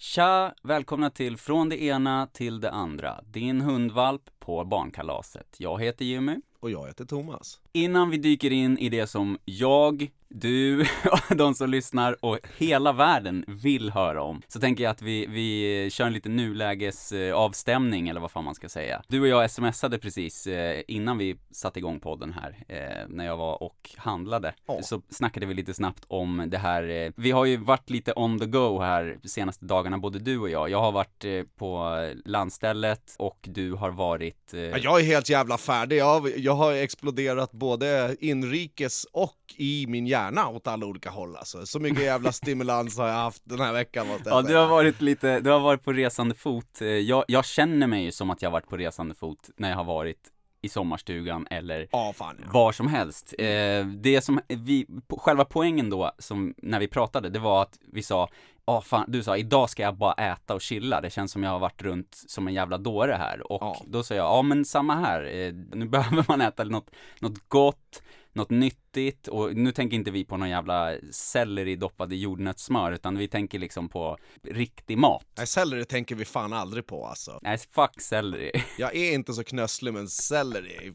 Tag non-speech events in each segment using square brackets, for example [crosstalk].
Tja! Välkomna till Från det ena till det andra. Din hundvalp på barnkalaset. Jag heter Jimmy. Och jag heter Thomas. Innan vi dyker in i det som jag, du och de som lyssnar och hela världen vill höra om, så tänker jag att vi, vi kör en liten nulägesavstämning, eller vad fan man ska säga. Du och jag smsade precis eh, innan vi satte igång podden här, eh, när jag var och handlade. Ja. Så snackade vi lite snabbt om det här, eh, vi har ju varit lite on the go här de senaste dagarna, både du och jag. Jag har varit eh, på landstället och du har varit eh, Ja, Jag är helt jävla färdig, jag har, jag har exploderat både inrikes och i min hjärna åt alla olika håll alltså. Så mycket jävla stimulans har jag haft den här veckan måste jag Ja, säga. du har varit lite, du har varit på resande fot. Eh, Jag, jag känner mig ju som att jag har varit på resande fot när jag har varit i sommarstugan eller Ja, fan ja. var som helst. Eh, Det som vi, själva poängen då, som när vi pratade, det var att vi sa Ja fan, du sa idag ska jag bara äta och chilla, det känns som jag har varit runt som en jävla dåre här och Ja. då sa jag, ja men samma här, Eh, nu [laughs] behöver man äta något, något gott, något nyttigt och nu tänker inte vi på någon jävla selleri doppad i jordnötssmör utan vi tänker liksom på riktig mat. Nej, selleri tänker vi fan aldrig på alltså. Nej, fuck selleri. [laughs] Jag är inte så knösslig men selleri...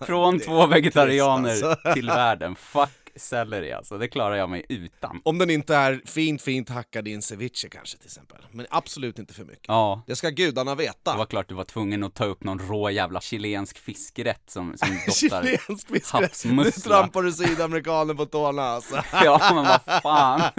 Från två vegetarianer alltså. till världen. Fuck selleri alltså, det klarar jag mig utan. Om den inte är fint, fint hackad i en ceviche kanske till exempel. Men absolut inte för mycket. Ja, Det ska gudarna veta. det var klart du var tvungen att ta upp någon rå jävla chilensk fiskrätt som, som [laughs] doftar Chilensk fiskrätt. Nu trampar du sydamerikaner på tårna alltså. [laughs] Ja, men vad fan. [laughs]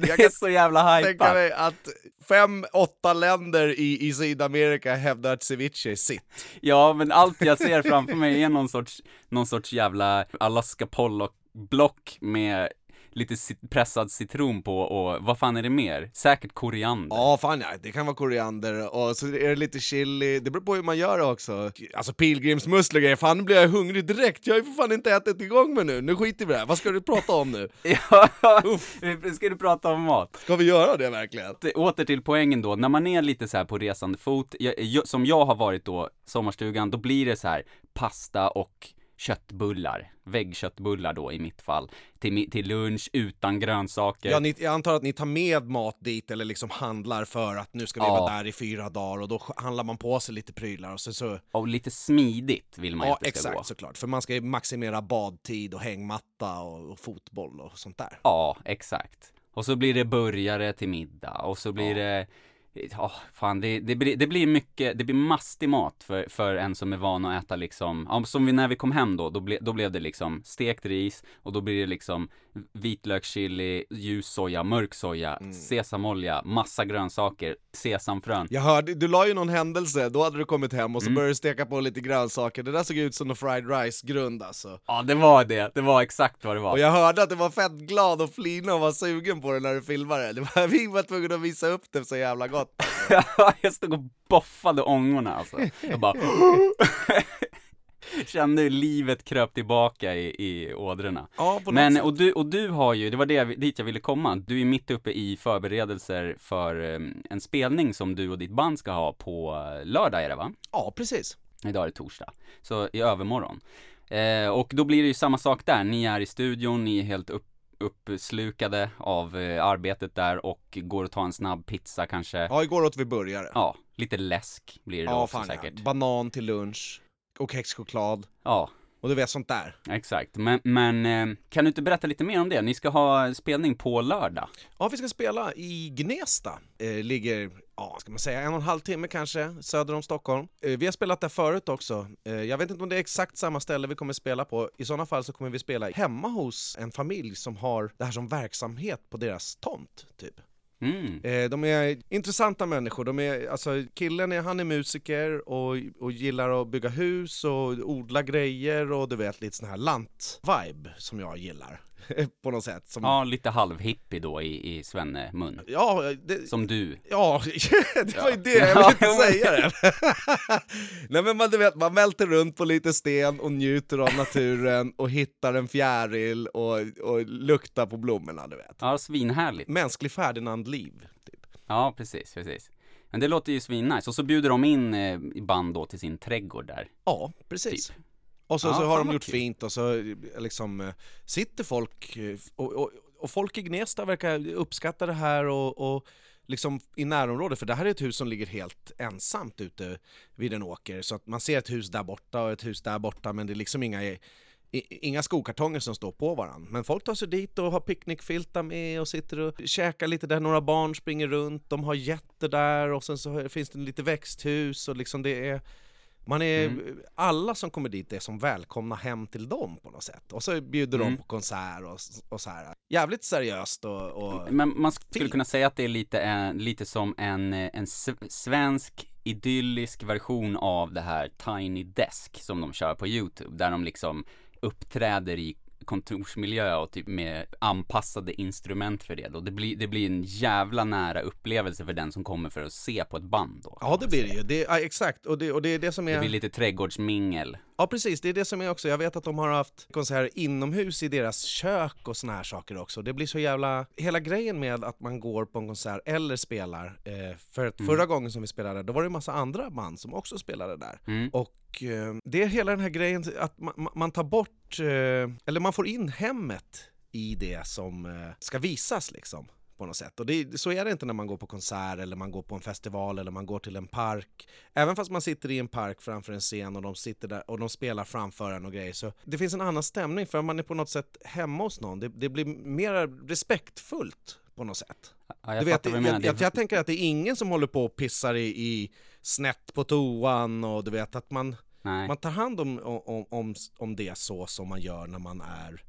Det är så jävla tänka hypat. mig att fem, åtta länder i, i Sydamerika hävdar att ceviche är sitt. Ja, men allt jag ser framför mig är någon sorts, någon sorts jävla Alaska Pollock-block med lite cit- pressad citron på och vad fan är det mer? Säkert koriander. Ja, fan ja, det kan vara koriander och så är det lite chili, det beror på hur man gör det också. Alltså pilgrimsmusslor grejer, fan nu blir jag hungrig direkt, jag har ju för fan inte ätit igång med nu, nu skiter vi i det här, vad ska du prata om nu? [laughs] Ja, ska du prata om mat? Ska vi göra det verkligen? Åter till poängen då, när man är lite så här på resande fot, jag, jag, som jag har varit då, sommarstugan, då blir det så här pasta och köttbullar, väggköttbullar då i mitt fall, till, till lunch utan grönsaker. Ja, ni, jag antar att ni tar med mat dit eller liksom handlar för att nu ska vi Ja. vara där i fyra dagar och då handlar man på sig lite prylar och så, så Och lite smidigt vill man Ja, att det ska gå. exakt såklart, för man ska ju maximera badtid och hängmatta och, och fotboll och sånt där. Ja, exakt. Och så blir det burgare till middag och så blir Ja. det Ja, fan det, det, blir, det blir mycket, det blir mastig mat för, för en som är van att äta liksom, ja, som vi, när vi kom hem då, då, ble, då blev det liksom stekt ris och då blir det liksom vitlökschili, ljus soja, mörk soja, Mm. sesamolja, massa grönsaker, sesamfrön. Jag hörde, du la ju någon händelse, då hade du kommit hem och så Mm. började du steka på lite grönsaker, det där såg ut som en fried rice-grund alltså. Ja, det var det, det var exakt vad det var. Och jag hörde att du var fett glad och flina och var sugen på det när du filmade det. var, [laughs] vi var tvungna att visa upp det så jävla gott. [laughs] jag stod och boffade ångorna alltså. Jag bara [gasps] [laughs] [laughs] Kände hur livet kröp tillbaka i, i ådrorna. Ja, på något Men, sätt. och du, och du har ju, det var det, jag- dit jag ville komma, du är mitt uppe i förberedelser för eh, en spelning som du och ditt band ska ha på eh, lördag är det va? Ja, precis. Idag är det torsdag, så i övermorgon. Eh, och då blir det ju samma sak där, ni är i studion, ni är helt upp, uppslukade av eh, arbetet där och går och tar en snabb pizza kanske. Ja, igår åt vi burgare. Ja, lite läsk blir det då Ja, också fan säkert. ja. Banan till lunch, och kexchoklad, Ja, och du vet sånt där. exakt. Men, men eh, kan du inte berätta lite mer om det? Ni ska ha spelning på lördag. Ja, vi ska spela i Gnesta. Eh, ligger, ja, ska man säga, en och en halv timme kanske söder om Stockholm. Eh, vi har spelat där förut också. Eh, jag vet inte om det är exakt samma ställe vi kommer spela på. I sådana fall så kommer vi spela hemma hos en familj som har det här som verksamhet på deras tomt, typ. Mm. Eh, de är intressanta människor, de är, alltså killen är, han är musiker och, och gillar att bygga hus och odla grejer och du vet lite sån här lant-vibe som jag gillar. [laughs] på något sätt. Som, Ja, lite halvhippie då i, i Svenne-mun. ja, det, Som du. Ja, [laughs] det var ju det, jag [laughs] vill Ja, säga det. Nej men man, du vet, man välter runt på lite sten och njuter av naturen och hittar en fjäril och, och luktar på blommorna, du vet. Ja, svinhärligt. Mänsklig Ferdinand-liv, typ. Ja, precis, precis. Men det låter ju svinnice. Och så bjuder de in eh, band då till sin trädgård där. Ja, precis. Och så, Ja, så har de gjort kul. fint och så liksom eh, sitter folk, eh, och, och, och folk i Gnesta verkar uppskatta det här och, och liksom i närområdet, för det här är ett hus som ligger helt ensamt ute vid en åker, så att man ser ett hus där borta och ett hus där borta, men det är liksom inga, inga skokartonger som står på varandra. Men folk tar sig dit och har picknickfiltar med och sitter och käkar lite där, några barn springer runt, de har getter där och sen så finns det lite växthus och liksom det är man är, mm. Alla som kommer dit är som välkomna hem till dem på något sätt. Och så bjuder mm. de på konsert och, och så här. Jävligt seriöst och, och Men man skulle fint. kunna säga att det är lite, en, lite som en, en svensk idyllisk version av det här Tiny Desk som de kör på YouTube. Där de liksom uppträder i kontorsmiljö och typ med anpassade instrument för det då. Det blir, det blir en jävla nära upplevelse för den som kommer för att se på ett band då. Ja det blir det ju, det, ja, exakt, och det, och det är det som är... Det blir lite trädgårdsmingel. Ja precis, det är det som är också, jag vet att de har haft konserter inomhus i deras kök och såna här saker också. Det blir så jävla, hela grejen med att man går på en konsert eller spelar, eh, för att mm. förra gången som vi spelade, då var det en massa andra band som också spelade där. Mm. Och eh, det är hela den här grejen att man, man tar bort, eh, eller man får in hemmet i det som eh, ska visas liksom på något sätt. Och det, så är det inte när man går på konsert eller man går på en festival eller man går till en park. Även fast man sitter i en park framför en scen och de sitter där och de spelar framför en och grejer så det finns en annan stämning för man är på något sätt hemma hos någon. Det, det blir mer respektfullt på något sätt. Ja, jag, du vet, jag, jag, jag, tänker att det är ingen som håller på och pissar i, i snett på toan och du vet att man, man tar hand om, om, om, om det så som man gör när man är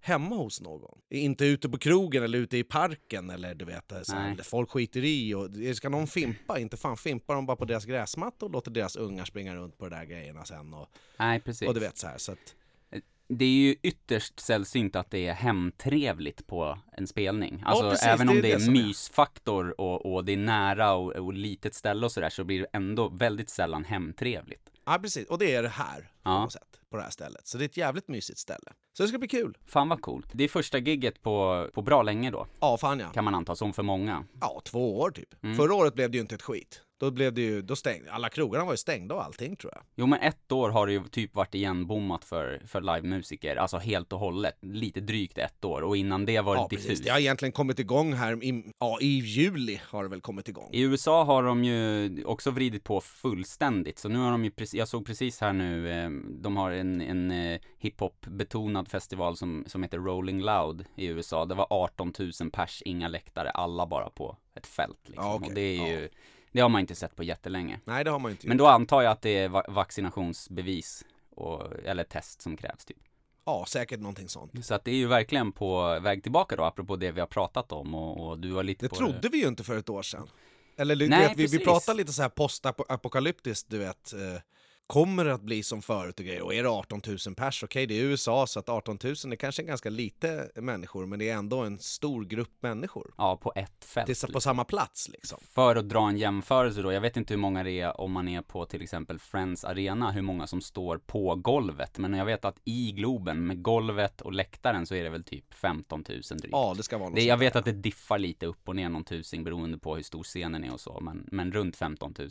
hemma hos någon. Inte ute på krogen eller ute i parken eller du vet, så här, folk skiter i och ska någon fimpa, inte fan fimpar de bara på deras gräsmatta och låter deras ungar springa runt på de där grejerna sen och, Nej, precis. och du vet så här, så att, det är ju ytterst sällsynt att det är hemtrevligt på en spelning. Alltså ja, precis, även om det är, det är mysfaktor och, och, det är nära och, och litet ställe och sådär så blir det ändå väldigt sällan hemtrevligt. Ja precis, och det är det här på något sätt, på det här stället. Så det är ett jävligt mysigt ställe. Så det ska bli kul. Fan vad coolt. Det är första gigget på, på bra länge då. Ja, fan ja. Kan man anta, som för många. Ja, två år typ. Mm. Förra året blev det ju inte ett skit. Då blev det ju, då stängde, alla krogarna var ju stängda och allting tror jag. Jo men ett år har det ju typ varit igenbommat för, för livemusiker, alltså helt och hållet. Lite drygt ett år och innan det var det ja, diffust. Precis. Det har egentligen kommit igång här, i, ja i juli har det väl kommit igång. I USA har de ju också vridit på fullständigt, så nu har de ju precis, jag såg precis här nu, eh, de har en, en eh, betonad festival som, som heter Rolling Loud i USA. Det var 18 000 pers, inga läktare, alla bara på ett fält liksom. Ja, okay. Och det är ju ja det har man inte sett på jättelänge. Nej, det har man inte Men då antar jag att det är va vaccinationsbevis och, eller test som krävs typ. Ja, säkert någonting sånt. Så att det är ju verkligen på väg tillbaka då, apropå det vi har pratat om och, och du var lite det trodde det. vi ju inte för ett år sedan. Eller Nej, vi, vi pratade lite så här postapokalyptiskt, du vet. Eh, kommer det att bli som förut och grejer. Och är det 18 000 pers, okej okay, det är USA så att 18 000 är kanske ganska lite människor men det är ändå en stor grupp människor. Ja, på ett fält. Till, på liksom. samma plats liksom. För att dra en jämförelse då, jag vet inte hur många det är om man är på till exempel Friends Arena, hur många som står på golvet. Men jag vet att i Globen med golvet och läktaren så är det väl typ 15 000 drygt. Ja, det ska vara något det, Jag vet att det diffar lite upp och ner någon tusing beroende på hur stor scenen är och så, men, men runt 15 000.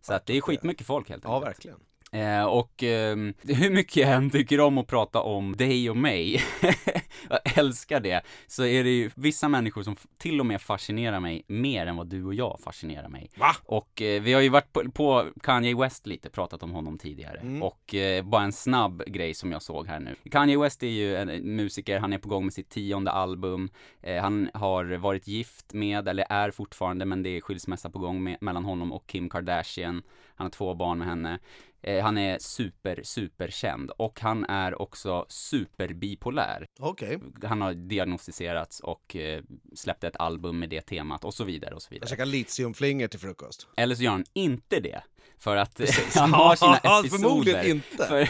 Så att det är skitmycket folk helt enkelt. Ja, verkligen. Eh, och eh, [laughs] hur mycket jag än tycker om att prata om dig och mig, [laughs] jag älskar det, så är det ju vissa människor som till och med fascinerar mig mer än vad du och jag fascinerar mig. Va? Och eh, vi har ju varit på, på, Kanye West lite, pratat om honom tidigare. Mm. Och eh, bara en snabb grej som jag såg här nu. Kanye West är ju en musiker, han är på gång med sitt tionde album. Eh, han har varit gift med, eller är fortfarande, men det är skilsmässa på gång med, mellan honom och Kim Kardashian. Han har två barn med henne. Eh, han är super, super känd och han är också superbipolär. Okej. Okay. Han har diagnostiserats och eh, släppte ett album med det temat och så vidare och så vidare. Han käkar litiumflingor till frukost. Eller så gör han inte det. För att [laughs] han har sina episoder. Förmodligen inte. För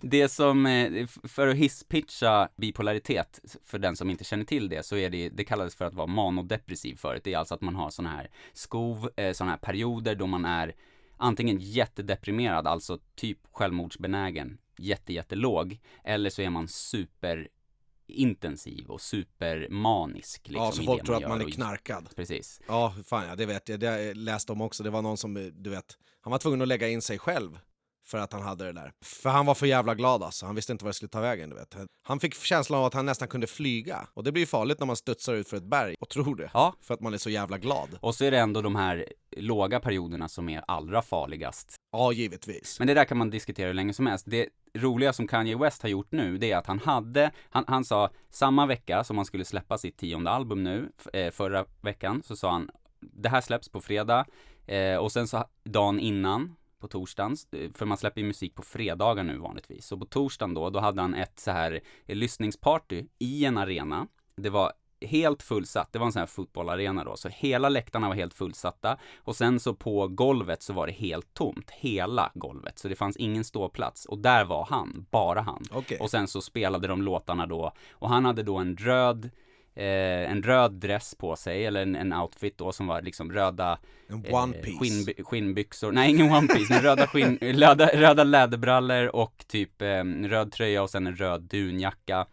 det som, eh, för att hisspitcha bipolaritet, för den som inte känner till det, så är det, det kallades för att vara manodepressiv förut. Det är alltså att man har sådana här skov, eh, sådana här perioder då man är antingen jättedeprimerad, alltså typ självmordsbenägen, jättejättelåg, eller så är man super intensiv och supermanisk. Liksom, ja, så folk tror att man är knarkad. Precis. Ja, fan ja, det vet jag. Det jag läste om också. Det var någon som, du vet, han var tvungen att lägga in sig själv för att han hade det där. För han var för jävla glad alltså, han visste inte vad det skulle ta vägen du vet. Han fick känslan av att han nästan kunde flyga. Och det blir ju farligt när man studsar ut för ett berg och tror det. Ja. För att man är så jävla glad. Och så är det ändå de här låga perioderna som är allra farligast. Ja, givetvis. Men det där kan man diskutera hur länge som helst. Det roliga som Kanye West har gjort nu, det är att han hade, han, han sa samma vecka som han skulle släppa sitt tionde album nu, eh, förra veckan, så sa han det här släpps på fredag eh, och sen så dagen innan på torsdagen, eh, för man släpper ju musik på fredagar nu vanligtvis. Så på torsdagen då, då hade han ett så här eh, lyssningsparty i en arena. Det var helt fullsatt, det var en sån här fotbollarena då, så hela läktarna var helt fullsatta och sen så på golvet så var det helt tomt, hela golvet, så det fanns ingen ståplats och där var han, bara han. Okej. Och sen så spelade de låtarna då och han hade då en röd Eh, en röd dress på sig, eller en, en outfit då som var liksom röda En eh, one piece. skinn, skinnbyxor, nej ingen one piece, men röda, skinn, [laughs] röda, röda läderbrallor och typ eh, röd tröja och sen en röd dunjacka.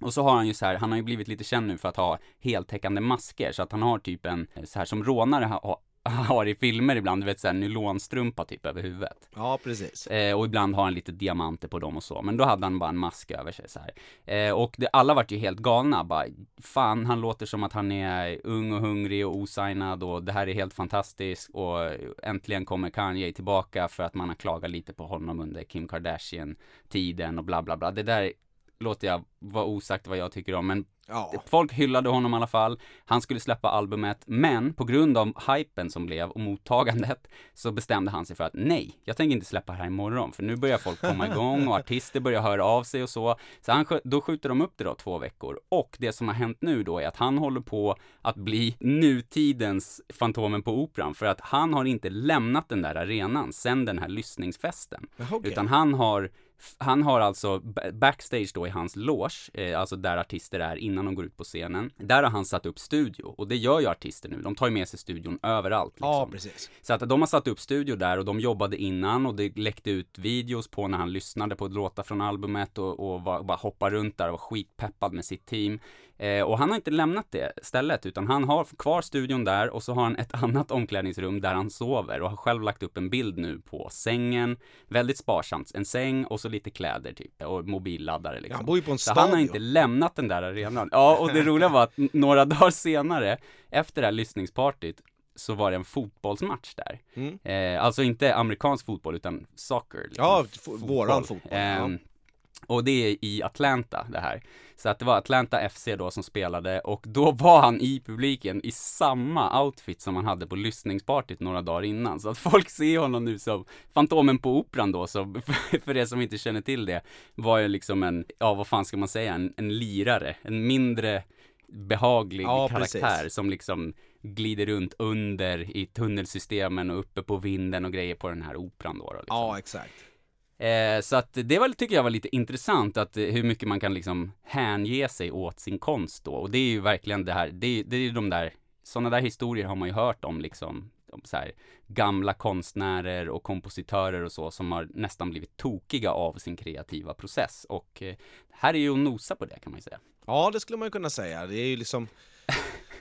Och så har han ju så här, han har ju blivit lite känd nu för att ha heltäckande masker, så att han har typ en, så här som rånare ha, har i filmer ibland, du vet såhär nylonstrumpa typ över huvudet. Ja, precis. Eh, och ibland har han lite diamanter på dem och så, men då hade han bara en mask över sig så här. Eh, och det, alla vart ju helt galna, bara fan han låter som att han är ung och hungrig och osignad och det här är helt fantastiskt och äntligen kommer Kanye tillbaka för att man har klagat lite på honom under Kim Kardashian-tiden och bla bla bla. Det där låter jag vara osagt vad jag tycker om, men Ja. Folk hyllade honom i alla fall. Han skulle släppa albumet, men på grund av hypen som blev och mottagandet så bestämde han sig för att nej, jag tänker inte släppa det här imorgon, för nu börjar folk komma igång och [laughs] artister börjar höra av sig och så. Så han, då skjuter de upp det då två veckor. Och det som har hänt nu då är att han håller på att bli nutidens Fantomen på Operan, för att han har inte lämnat den där arenan sen den här lyssningsfesten. Okej. Utan han har han har alltså ba- backstage då i hans loge, eh, alltså där artister är innan de går ut på scenen. Där har han satt upp studio och det gör ju artister nu. De tar ju med sig studion överallt. Liksom. Ja, precis. Så att de har satt upp studio där och de jobbade innan och det läckte ut videos på när han lyssnade på låtar från albumet och, och var, bara hoppade runt där och var skitpeppad med sitt team. Eh, och han har inte lämnat det stället utan han har kvar studion där och så har han ett [laughs] annat omklädningsrum där han sover och har själv lagt upp en bild nu på sängen. Väldigt sparsamt, en säng och så lite kläder typ och mobilladdare liksom. han bor ju på en Så han har stadion. inte lämnat den där arenan. Ja, och det roliga var att några [laughs] dagar senare, efter det här lyssningspartyt, så var det en fotbollsmatch där. Mm. Eh, alltså inte amerikansk fotboll, utan soccer. liksom. Ja, fo- våran fotboll, ja. Ehm, och det är i Atlanta det här. Så att det var Atlanta FC då som spelade och då var han i publiken i samma outfit som han hade på lyssningspartyt några dagar innan. Så att folk ser honom nu som Fantomen på Operan då, så [laughs] för er som inte känner till det, var ju liksom en, ja vad fan ska man säga, en, en lirare, en mindre behaglig Ja, karaktär precis. som liksom glider runt under i tunnelsystemen och uppe på vinden och grejer på den här operan då. då liksom. Ja, exakt. Eh, så att det var, tycker jag var lite intressant att eh, hur mycket man kan liksom hänge sig åt sin konst då. Och det är ju verkligen det här, det är, det är ju de där, sådana där historier har man ju hört om liksom, om så här gamla konstnärer och kompositörer och så som har nästan blivit tokiga av sin kreativa process. Och eh, här är ju att nosa på det kan man ju säga. Ja, det skulle man ju kunna säga. Det är ju liksom...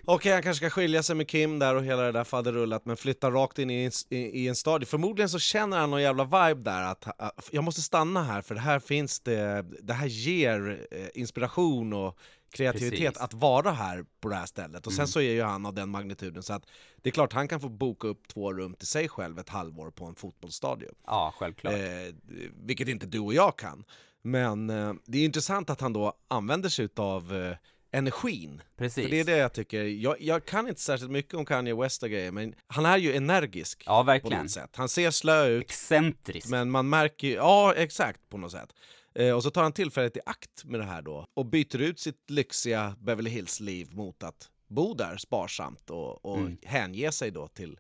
Okej, han kanske ska skilja sig med Kim där och hela det där faderullat, men flytta rakt in i, en- i, i en stadie. Förmodligen så känner han någon jävla vibe där, att uh, jag måste stanna här för det här finns det, det här ger eh, inspiration och kreativitet Precis. att vara här på det här stället. Och sen Mm. så är ju han av den magnituden så att det är klart han kan få boka upp två rum till sig själv ett halvår på en fotbollsstadion. Ja, självklart. Eh, vilket inte du och jag kan. Men eh, det är intressant att han då använder sig av eh, energin. Precis. För det är det jag tycker, jag, jag kan inte särskilt mycket om Kanye West och grejer, men han är ju energisk Ja, på verkligen. något sätt. Han ser slö ut, Excentrisk. men man märker ju, ja exakt på något sätt. Eh, och så tar han tillfället i akt med det här då, och byter ut sitt lyxiga Beverly Hills-liv mot att bo där sparsamt och, och Mm. hänge sig då till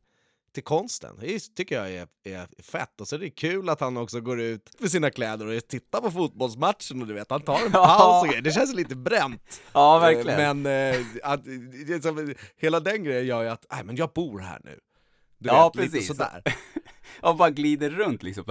till konsten. Det tycker jag är, är fett. Och så är det kul att han också går ut med sina kläder och tittar på fotbollsmatchen och du vet, han tar en [laughs] paus och grejer. Det känns lite bränt. Ja, verkligen. Eh, Men eh, att, det är som, hela den grejen gör ju att, nej men jag bor här nu. Du Ja, vet, lite precis. sådär. [laughs] och bara glider runt liksom.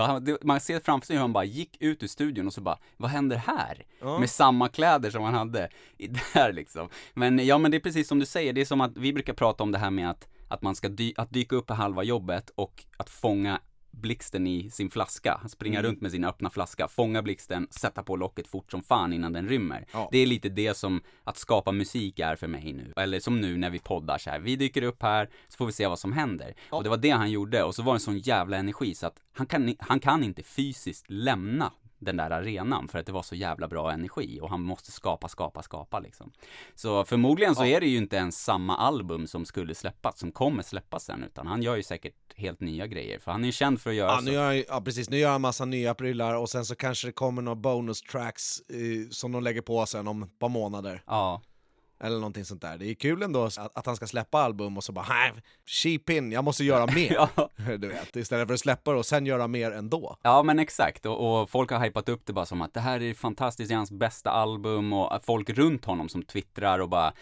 Man ser framför sig hur han bara gick ut ur studion och så bara, vad händer här? Ja. Med samma kläder som han hade [laughs] där liksom. Men ja, men det är precis som du säger, det är som att vi brukar prata om det här med att, att man ska dy- att dyka upp på halva jobbet och att fånga blixten i sin flaska, springa Mm. runt med sin öppna flaska, fånga blixten, sätta på locket fort som fan innan den rymmer. Ja. Det är lite det som att skapa musik är för mig nu. Eller som nu när vi poddar så här. vi dyker upp här, så får vi se vad som händer. Och det var det han gjorde, och så var det en sån jävla energi så att han kan, han kan inte fysiskt lämna den där arenan för att det var så jävla bra energi och han måste skapa, skapa, skapa liksom. Så förmodligen så är det ju inte ens samma album som skulle släppas, som kommer släppas sen, utan han gör ju säkert helt nya grejer, för han är ju känd för att göra Ja, så. nu gör ja precis, nu gör han massa nya prylar och sen så kanske det kommer några bonus tracks eh, som de lägger på sen om ett par månader. Ja, Eller någonting sånt där. Det är kul ändå att, att han ska släppa album och så bara nej, cheap in, jag måste göra [laughs] mer. ja. Du vet, istället för att släppa det och sen göra mer ändå. Ja men exakt, och, och folk har hypat upp det bara som att det här är fantastiskt, det är hans bästa album och folk runt honom som twittrar och bara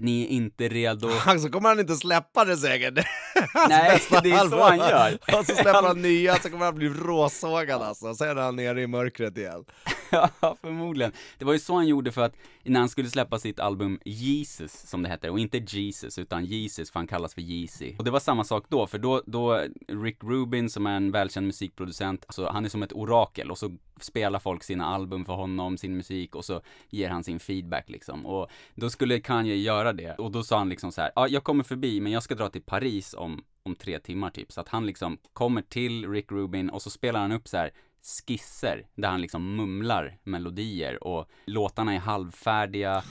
Ni är inte redo [laughs] Så kommer han inte släppa det säkert. [laughs] Nej, det är så album. han gör. Och så släpper han nya, så kommer han bli råsågad alltså. Sen är han nere i mörkret igen. [laughs] Ja, förmodligen. Det var ju så han gjorde för att när han skulle släppa sitt album Jesus, som det heter, och inte Jesus, utan Jesus, för han kallas för Yeezy. Och det var samma sak då, för då, då Rick Rubin, som är en välkänd musikproducent, alltså han är som ett orakel, och så spelar folk sina album för honom, sin musik, och så ger han sin feedback liksom. Och då skulle Kanye göra det, och då sa han liksom så här, ja, jag kommer förbi, men jag ska dra till Paris om, om tre timmar typ. Så att han liksom kommer till Rick Rubin, och så spelar han upp så här skisser där han liksom mumlar melodier och låtarna är halvfärdiga,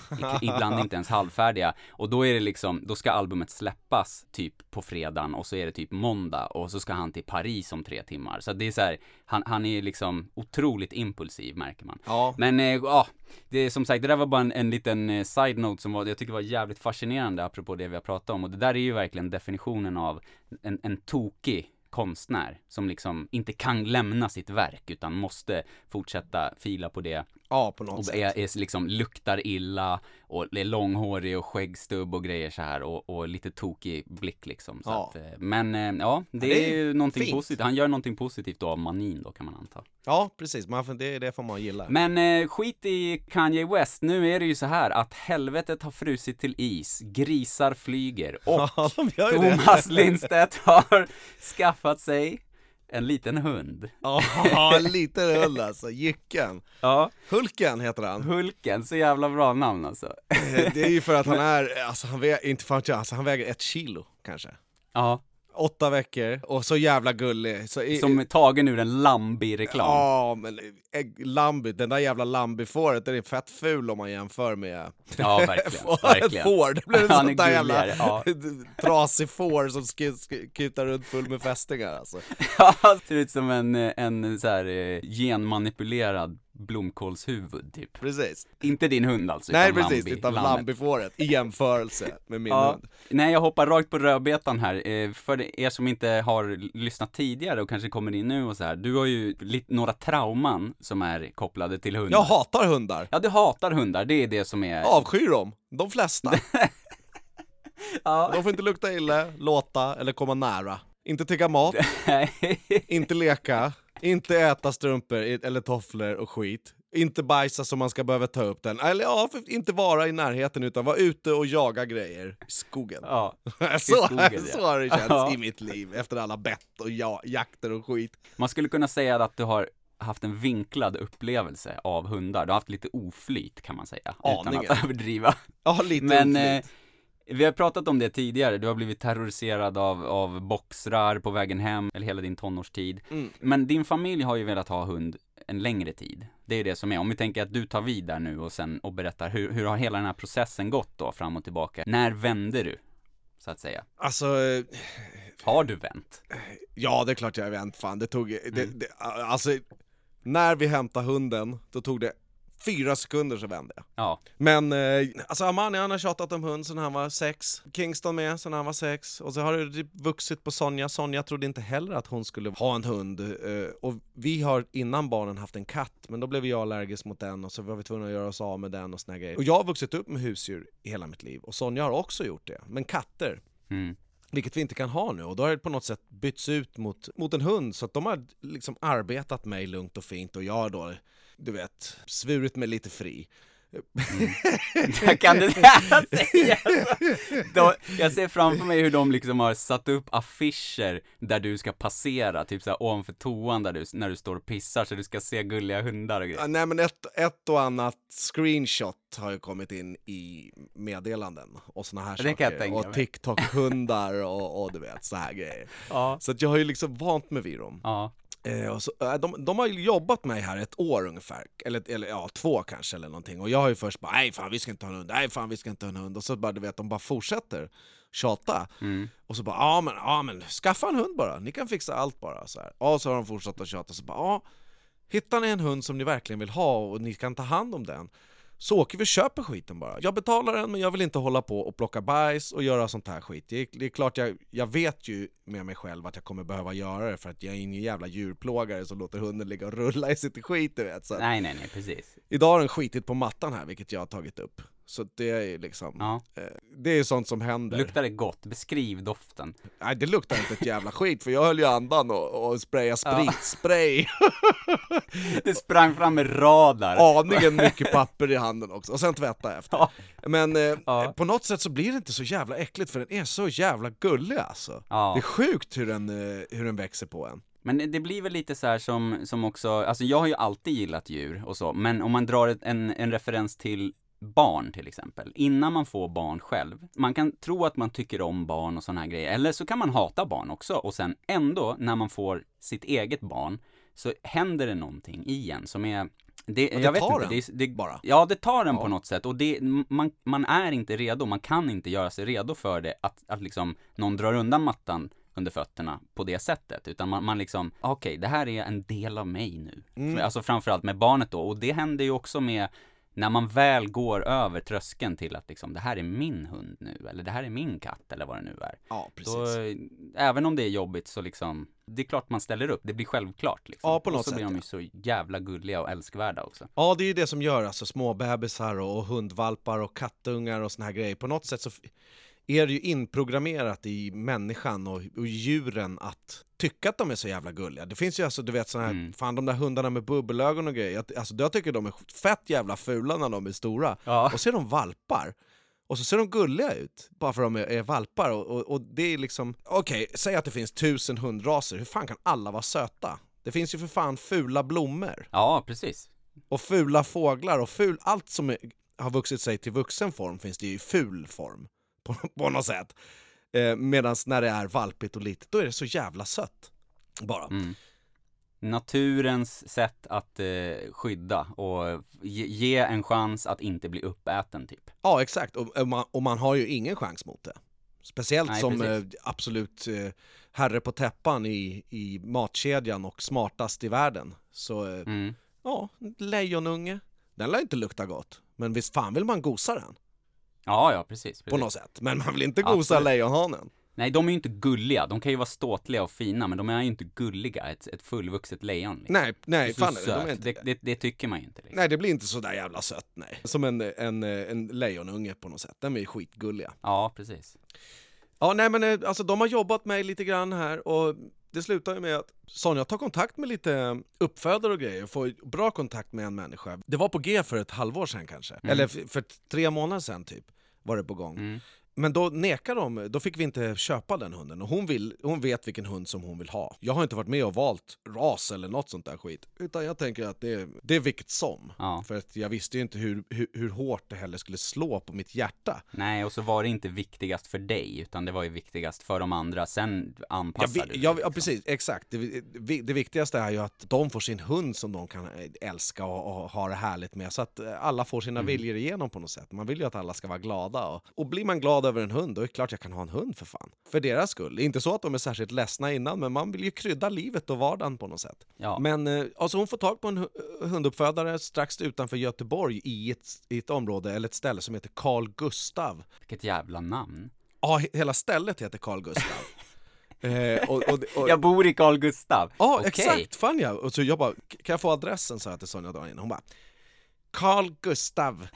ibland inte ens halvfärdiga och då är det liksom, då ska albumet släppas typ på fredagen och så är det typ måndag och så ska han till Paris om tre timmar. Så det är så här, han, han är liksom otroligt impulsiv märker man. Ja. Men eh, ja, det är som sagt, det där var bara en, en liten eh, side-note som var, jag tycker var jävligt fascinerande apropå det vi har pratat om och det där är ju verkligen definitionen av en, en tokig konstnär som liksom inte kan lämna sitt verk utan måste fortsätta fila på det Ja, på något och sätt. är, är liksom luktar illa och är långhårig och skäggstubb och grejer så här och, och lite tokig blick liksom. Ja. att, eh, men eh, ja, det, det är ju någonting fint. positivt. Han gör någonting positivt då av manin då kan man anta. Ja, precis. Man det, det får man gilla. Men eh, skit i Kanye West. Nu är det ju så här att helvetet har frusit till is, grisar flyger [laughs] och Ja. Thomas Lindstedt har skaffat sig en liten hund. [laughs] Ja, en liten hund alltså. Jycken. Ja, Hulken heter han. Hulken, så jävla bra namn alltså. Eh, Det är ju för att han [laughs] är, alltså han väger, inte fan alltså han väger ett kilo kanske. Ja, Åtta veckor och så jävla gullig. Så i, som tagen ur en Lambi-reklam. Ja, men Lambi, den där jävla Lambi-fåret, den är fett ful om man jämför med Ja, verkligen. [laughs] Får- verkligen. ett får. Det blir [laughs] en är sån där jävla ja. [laughs] trasig får som kutar runt full med fästingar alltså. Ja, ser ut som en, en så här eh, genmanipulerad blomkålshuvud typ. Precis. Inte din hund alltså, Nej utan precis, Lambi, utan. Lambi-fåret i jämförelse med min Ja, hund. nej jag hoppar rakt på rödbetan här. Eh, För er som inte har lyssnat tidigare och kanske kommer in nu och så här. Du har ju lite, några trauman som är kopplade till hundar. Jag hatar hundar. Ja, du hatar hundar, det är det som är... Avskyr dem. De flesta. [laughs] Ja. De får inte lukta illa, låta eller komma nära. Inte tigga mat, [laughs] inte leka, inte äta strumpor i- eller tofflor och skit. Inte bajsa så man ska behöva ta upp den. Eller ja, inte vara i närheten utan vara ute och jaga grejer i skogen. ja. [laughs] så, skogen, så har det känts Ja. i mitt liv efter alla bett och ja, jakter och skit. Man skulle kunna säga att du har haft en vinklad upplevelse av hundar. Du har haft lite oflyt kan man säga, utan Aningen. att [laughs] överdriva. Ja, lite Men oflyt. eh, vi har pratat om det tidigare, du har blivit terroriserad av, av boxrar på vägen hem, eller hela din tonårstid. Mm. Men din familj har ju velat ha hund en längre tid. Det är det som är, om vi tänker att du tar vid där nu och sen och berättar hur, hur har hela den här processen gått då, fram och tillbaka? När vände du? Så att säga. Alltså, eh, Har du vänt? ja det är klart jag har vänt fan. Det tog, det, Mm. det, alltså, när vi hämtade hunden, då tog det fyra sekunder så vände jag. Ja. Men eh, alltså Amani han har tjatat om hund sedan han var sex, Kingston med sedan han var sex, och så har det typ vuxit på Sonja. Sonja trodde inte heller att hon skulle ha en hund. Eh, och vi har innan barnen haft en katt, men då blev jag allergisk mot den och så var vi tvungna att göra oss av med den och såna grejer. Och jag har vuxit upp med husdjur i hela mitt liv, och Sonja har också gjort det. Men katter, Mm. vilket vi inte kan ha nu och då har det på något sätt bytts ut mot, mot en hund så att de har liksom arbetat mig lugnt och fint och jag då, du vet, svurit mig lite fri. [laughs] Jag kan det säga. Då, jag ser framför mig hur de liksom har satt upp affischer där du ska passera, typ såhär ovanför toan där du, när du står och pissar så du ska se gulliga hundar och grejer. Ja, nej men ett, ett och annat screenshot har ju kommit in i meddelanden och såna här Det saker. Och. TikTok-hundar och, och du vet, så här grejer. Ja. Så att jag har ju liksom vant mig vid dem. Ja. Eh, så, eh, de, de har jobbat med mig här ett år ungefär, eller, eller ja, två kanske eller någonting. Och jag har ju först bara nej fan vi ska inte ha en hund, nej fan vi ska inte ha en hund. Och så bara du vet, de bara fortsätter tjata. Mm. Och så bara ja men, ja men skaffa en hund bara, ni kan fixa allt bara. Så här. Och så har de fortsatt att tjata, så bara ja, hittar ni en hund som ni verkligen vill ha och ni kan ta hand om den så åker vi och köper skiten bara. Jag betalar den men jag vill inte hålla på och plocka bajs och göra sånt här skit. Det är, det är klart jag, jag vet ju med mig själv att jag kommer behöva göra det för att jag är ingen jävla djurplågare som låter hunden ligga och rulla i sitt skit du vet. Så Nej, nej, nej, precis. idag har den skitit på mattan här vilket jag har tagit upp. Så det är liksom, Ja. eh, det är sånt som händer. Luktar det gott? Beskriv doften. Nej det luktar inte ett jävla skit för jag höll ju andan och, och sprayade Ja. spritspray. [laughs] Det sprang fram med radar. Aningen mycket papper i handen också, och sen tvätta efter. Ja. Men eh, Ja. på något sätt så blir det inte så jävla äckligt för den är så jävla gullig alltså. Ja. Det är sjukt hur den, eh, hur den växer på en. Men det blir väl lite så här som, som också, alltså jag har ju alltid gillat djur och så, men om man drar en, en referens till barn till exempel, innan man får barn själv. Man kan tro att man tycker om barn och sådana här grejer, eller så kan man hata barn också och sen ändå när man får sitt eget barn så händer det någonting i en som är det, det jag vet inte, det, det, bara. Ja, det tar en Ja. på något sätt och det, man, man är inte redo, man kan inte göra sig redo för det, att, att liksom någon drar undan mattan under fötterna på det sättet, utan man, man liksom, okej, det här är en del av mig nu. Mm. Alltså framförallt med barnet då, och det händer ju också med när man väl går över tröskeln till att liksom, det här är min hund nu, eller det här är min katt, eller vad det nu är. Ja, precis. Då, även om det är jobbigt så liksom, det är klart man ställer upp, det blir självklart liksom. Ja, på något och så sätt, blir de ju så jävla gulliga och älskvärda också. Ja, det är ju det som gör alltså små bebisar och, och hundvalpar och kattungar och såna här grejer. På något sätt så är det ju inprogrammerat i människan och, och djuren att tycka att de är så jävla gulliga. Det finns ju alltså, du vet såna här, Mm. fan de där hundarna med bubbelögon och grejer, alltså jag tycker de är fett jävla fula när de är stora. Ja. Och så är de valpar. Och så ser de gulliga ut, bara för att de är, är valpar. Och, och, och det är liksom, okej, säg att det finns tusen hundraser, hur fan kan alla vara söta? Det finns ju för fan fula blommor, Ja, precis. och fula fåglar, och ful, allt som är, har vuxit sig till vuxen form finns det ju i ful form, på, på något sätt. Eh, Medan när det är valpigt och litet, då är det så jävla sött. Bara. Mm. Naturens sätt att eh, skydda och ge, ge en chans att inte bli uppäten typ. Ja, exakt. Och, och, man, och man har ju ingen chans mot det. Speciellt Nej, som eh, absolut eh, herre på täppan i, i matkedjan och smartast i världen. Så eh, Mm. ja, lejonunge. Den lär inte lukta gott. Men visst fan vill man gosa den? Ja, ja, precis. På precis. något sätt. Men man vill inte gosa Absolut. lejonhanen. Nej, de är ju inte gulliga. De kan ju vara ståtliga och fina, men de är ju inte gulliga. Ett, ett fullvuxet lejon. Liksom. Nej, nej, fan, de är inte det, det, det tycker man ju inte. Liksom. Nej, det blir inte så där jävla sött, nej. Som en, en, en lejonunge på något sätt. De är ju skitgulliga. Ja, precis. Ja, nej men eh, alltså de har jobbat mig lite grann här och det slutar ju med att Sonja tar kontakt med lite uppfödare och grejer och får bra kontakt med en människa. Det var på G för ett halvår sedan kanske, eller f- för tre månader sedan typ var det på gång. Mm. Men då nekar de, då fick vi inte köpa den hunden och hon, vill, hon vet vilken hund som hon vill ha. Jag har inte varit med och valt ras eller något sånt där skit, utan jag tänker att det, det är vilket som. Ja. För att jag visste ju inte hur, hur, hur hårt det heller skulle slå på mitt hjärta. Nej, och så var det inte viktigast för dig, utan det var ju viktigast för de andra. Sen anpassar vi, du dig, ja, ja liksom. precis, exakt. Det, det viktigaste är ju att de får sin hund som de kan älska och, och ha det härligt med, så att alla får sina Mm. viljor igenom på något sätt. Man vill ju att alla ska vara glada. Och, och blir man glad över en hund, då är det klart jag kan ha en hund för fan. För deras skull. Inte så att de är särskilt ledsna innan, men man vill ju krydda livet och vardagen på något sätt. Ja. Men eh, alltså hon får tag på en hu- hunduppfödare strax utanför Göteborg i ett, i ett område, eller ett ställe som heter Carl Gustav. Vilket jävla namn. Ja, he- hela stället heter Carl Gustav. [laughs] eh, och, och, och, Jag bor i Carl Gustav. Ja, Okej. exakt! Fan ja! Och så jag bara, kan jag få adressen? sa jag till Sonja dagen innan. Hon bara, Carl Gustav.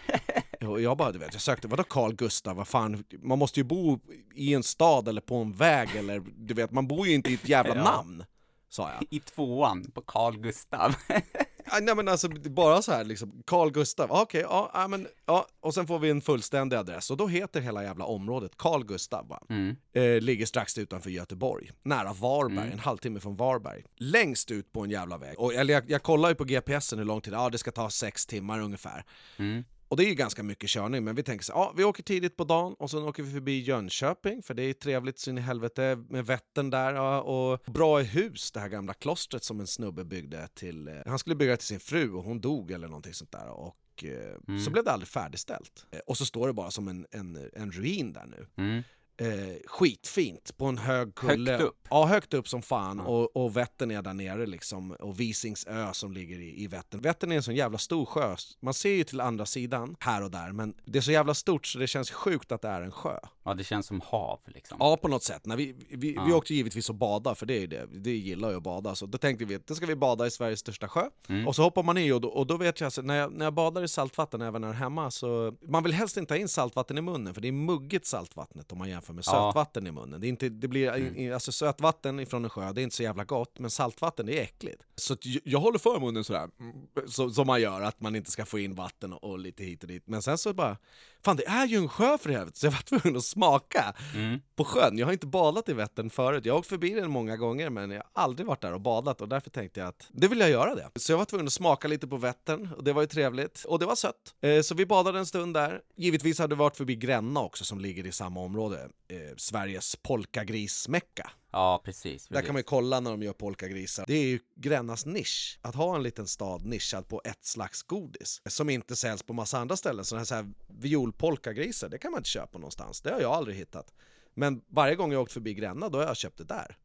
Och jag bara, du vet, jag sökte, vadå Carl Gustav? Vad fan, man måste ju bo i en stad eller på en väg eller, du vet, man bor ju inte i ett jävla [laughs] Ja. namn. Sa jag. I tvåan på Carl Gustav. [laughs] Nej men alltså bara så här liksom, Carl Gustav, ah, okej, ja, ja, men, ja, och sen får vi en fullständig adress och då heter hela jävla området Carl Gustav va? Mm. Eh, ligger strax utanför Göteborg, nära Varberg, Mm. en halvtimme från Varberg. Längst ut på en jävla väg. Och, eller jag, jag kollar ju på GPSen hur lång tid, ja det ska ta sex timmar ungefär. Mm. Och det är ju ganska mycket körning, men vi tänker så ja vi åker tidigt på dagen och sen åker vi förbi Jönköping, för det är trevligt så in i helvete med Vättern där. Ja, och bra hus, det här gamla klostret som en snubbe byggde till, eh, han skulle bygga till sin fru och hon dog eller någonting sånt där. Och eh, Mm. så blev det aldrig färdigställt. Eh, och så står det bara som en, en, en ruin där nu. Mm. Eh, skitfint på en hög kulle. Högt upp? Ja, högt upp som fan. Ja. Och, och Vättern är där nere liksom. Och Visingsö som ligger i, i Vättern. Vättern är en sån jävla stor sjö. Man ser ju till andra sidan här och där. Men det är så jävla stort så det känns sjukt att det är en sjö. Ja, det känns som hav liksom. Ja, på något sätt. När vi, vi, vi Ja. åkte givetvis och bada, för det är ju det. Det gillar ju att bada. Så då tänkte vi att då ska vi bada i Sveriges största sjö. Mm. Och så hoppar man i och då, och då vet jag, alltså, när jag, när jag badar i saltvatten även när jag är hemma, så man vill helst inte ha in saltvatten i munnen, för det är muggigt saltvattnet om man jämför med Ja. Mm. sötvatten i munnen. Det är inte, det blir, i- alltså sötvatten ifrån en sjö, det är inte så jävla gott, men saltvatten det är äckligt. Så jag, jag håller för munnen sådär, mm, så, som man gör, att man inte ska få in vatten och, och lite hit och dit. Men sen så bara, fan det är ju en sjö för helvete, så jag var tvungen att smaka Mm. på sjön. Jag har inte badat i Vättern förut. Jag har åkt förbi den många gånger men jag har aldrig varit där och badat och därför tänkte jag att det vill jag göra det. Så jag var tvungen att smaka lite på Vättern och det var ju trevligt. Och det var sött. Eh, Så vi badade en stund där. Givetvis hade vi varit förbi Gränna också som ligger i samma område. Eh, Sveriges polkagrismecka. Ja, precis. Där kan man ju kolla när de gör polkagrisar. Det är ju Grännas nisch. Att ha en liten stad nischad på ett slags godis. Som inte säljs på massa andra ställen. Sådana här, så här violpolkagrisar, det kan man inte köpa någonstans. Det har jag aldrig hittat. Men varje gång jag åkt förbi Gränna, då har jag köpt det där.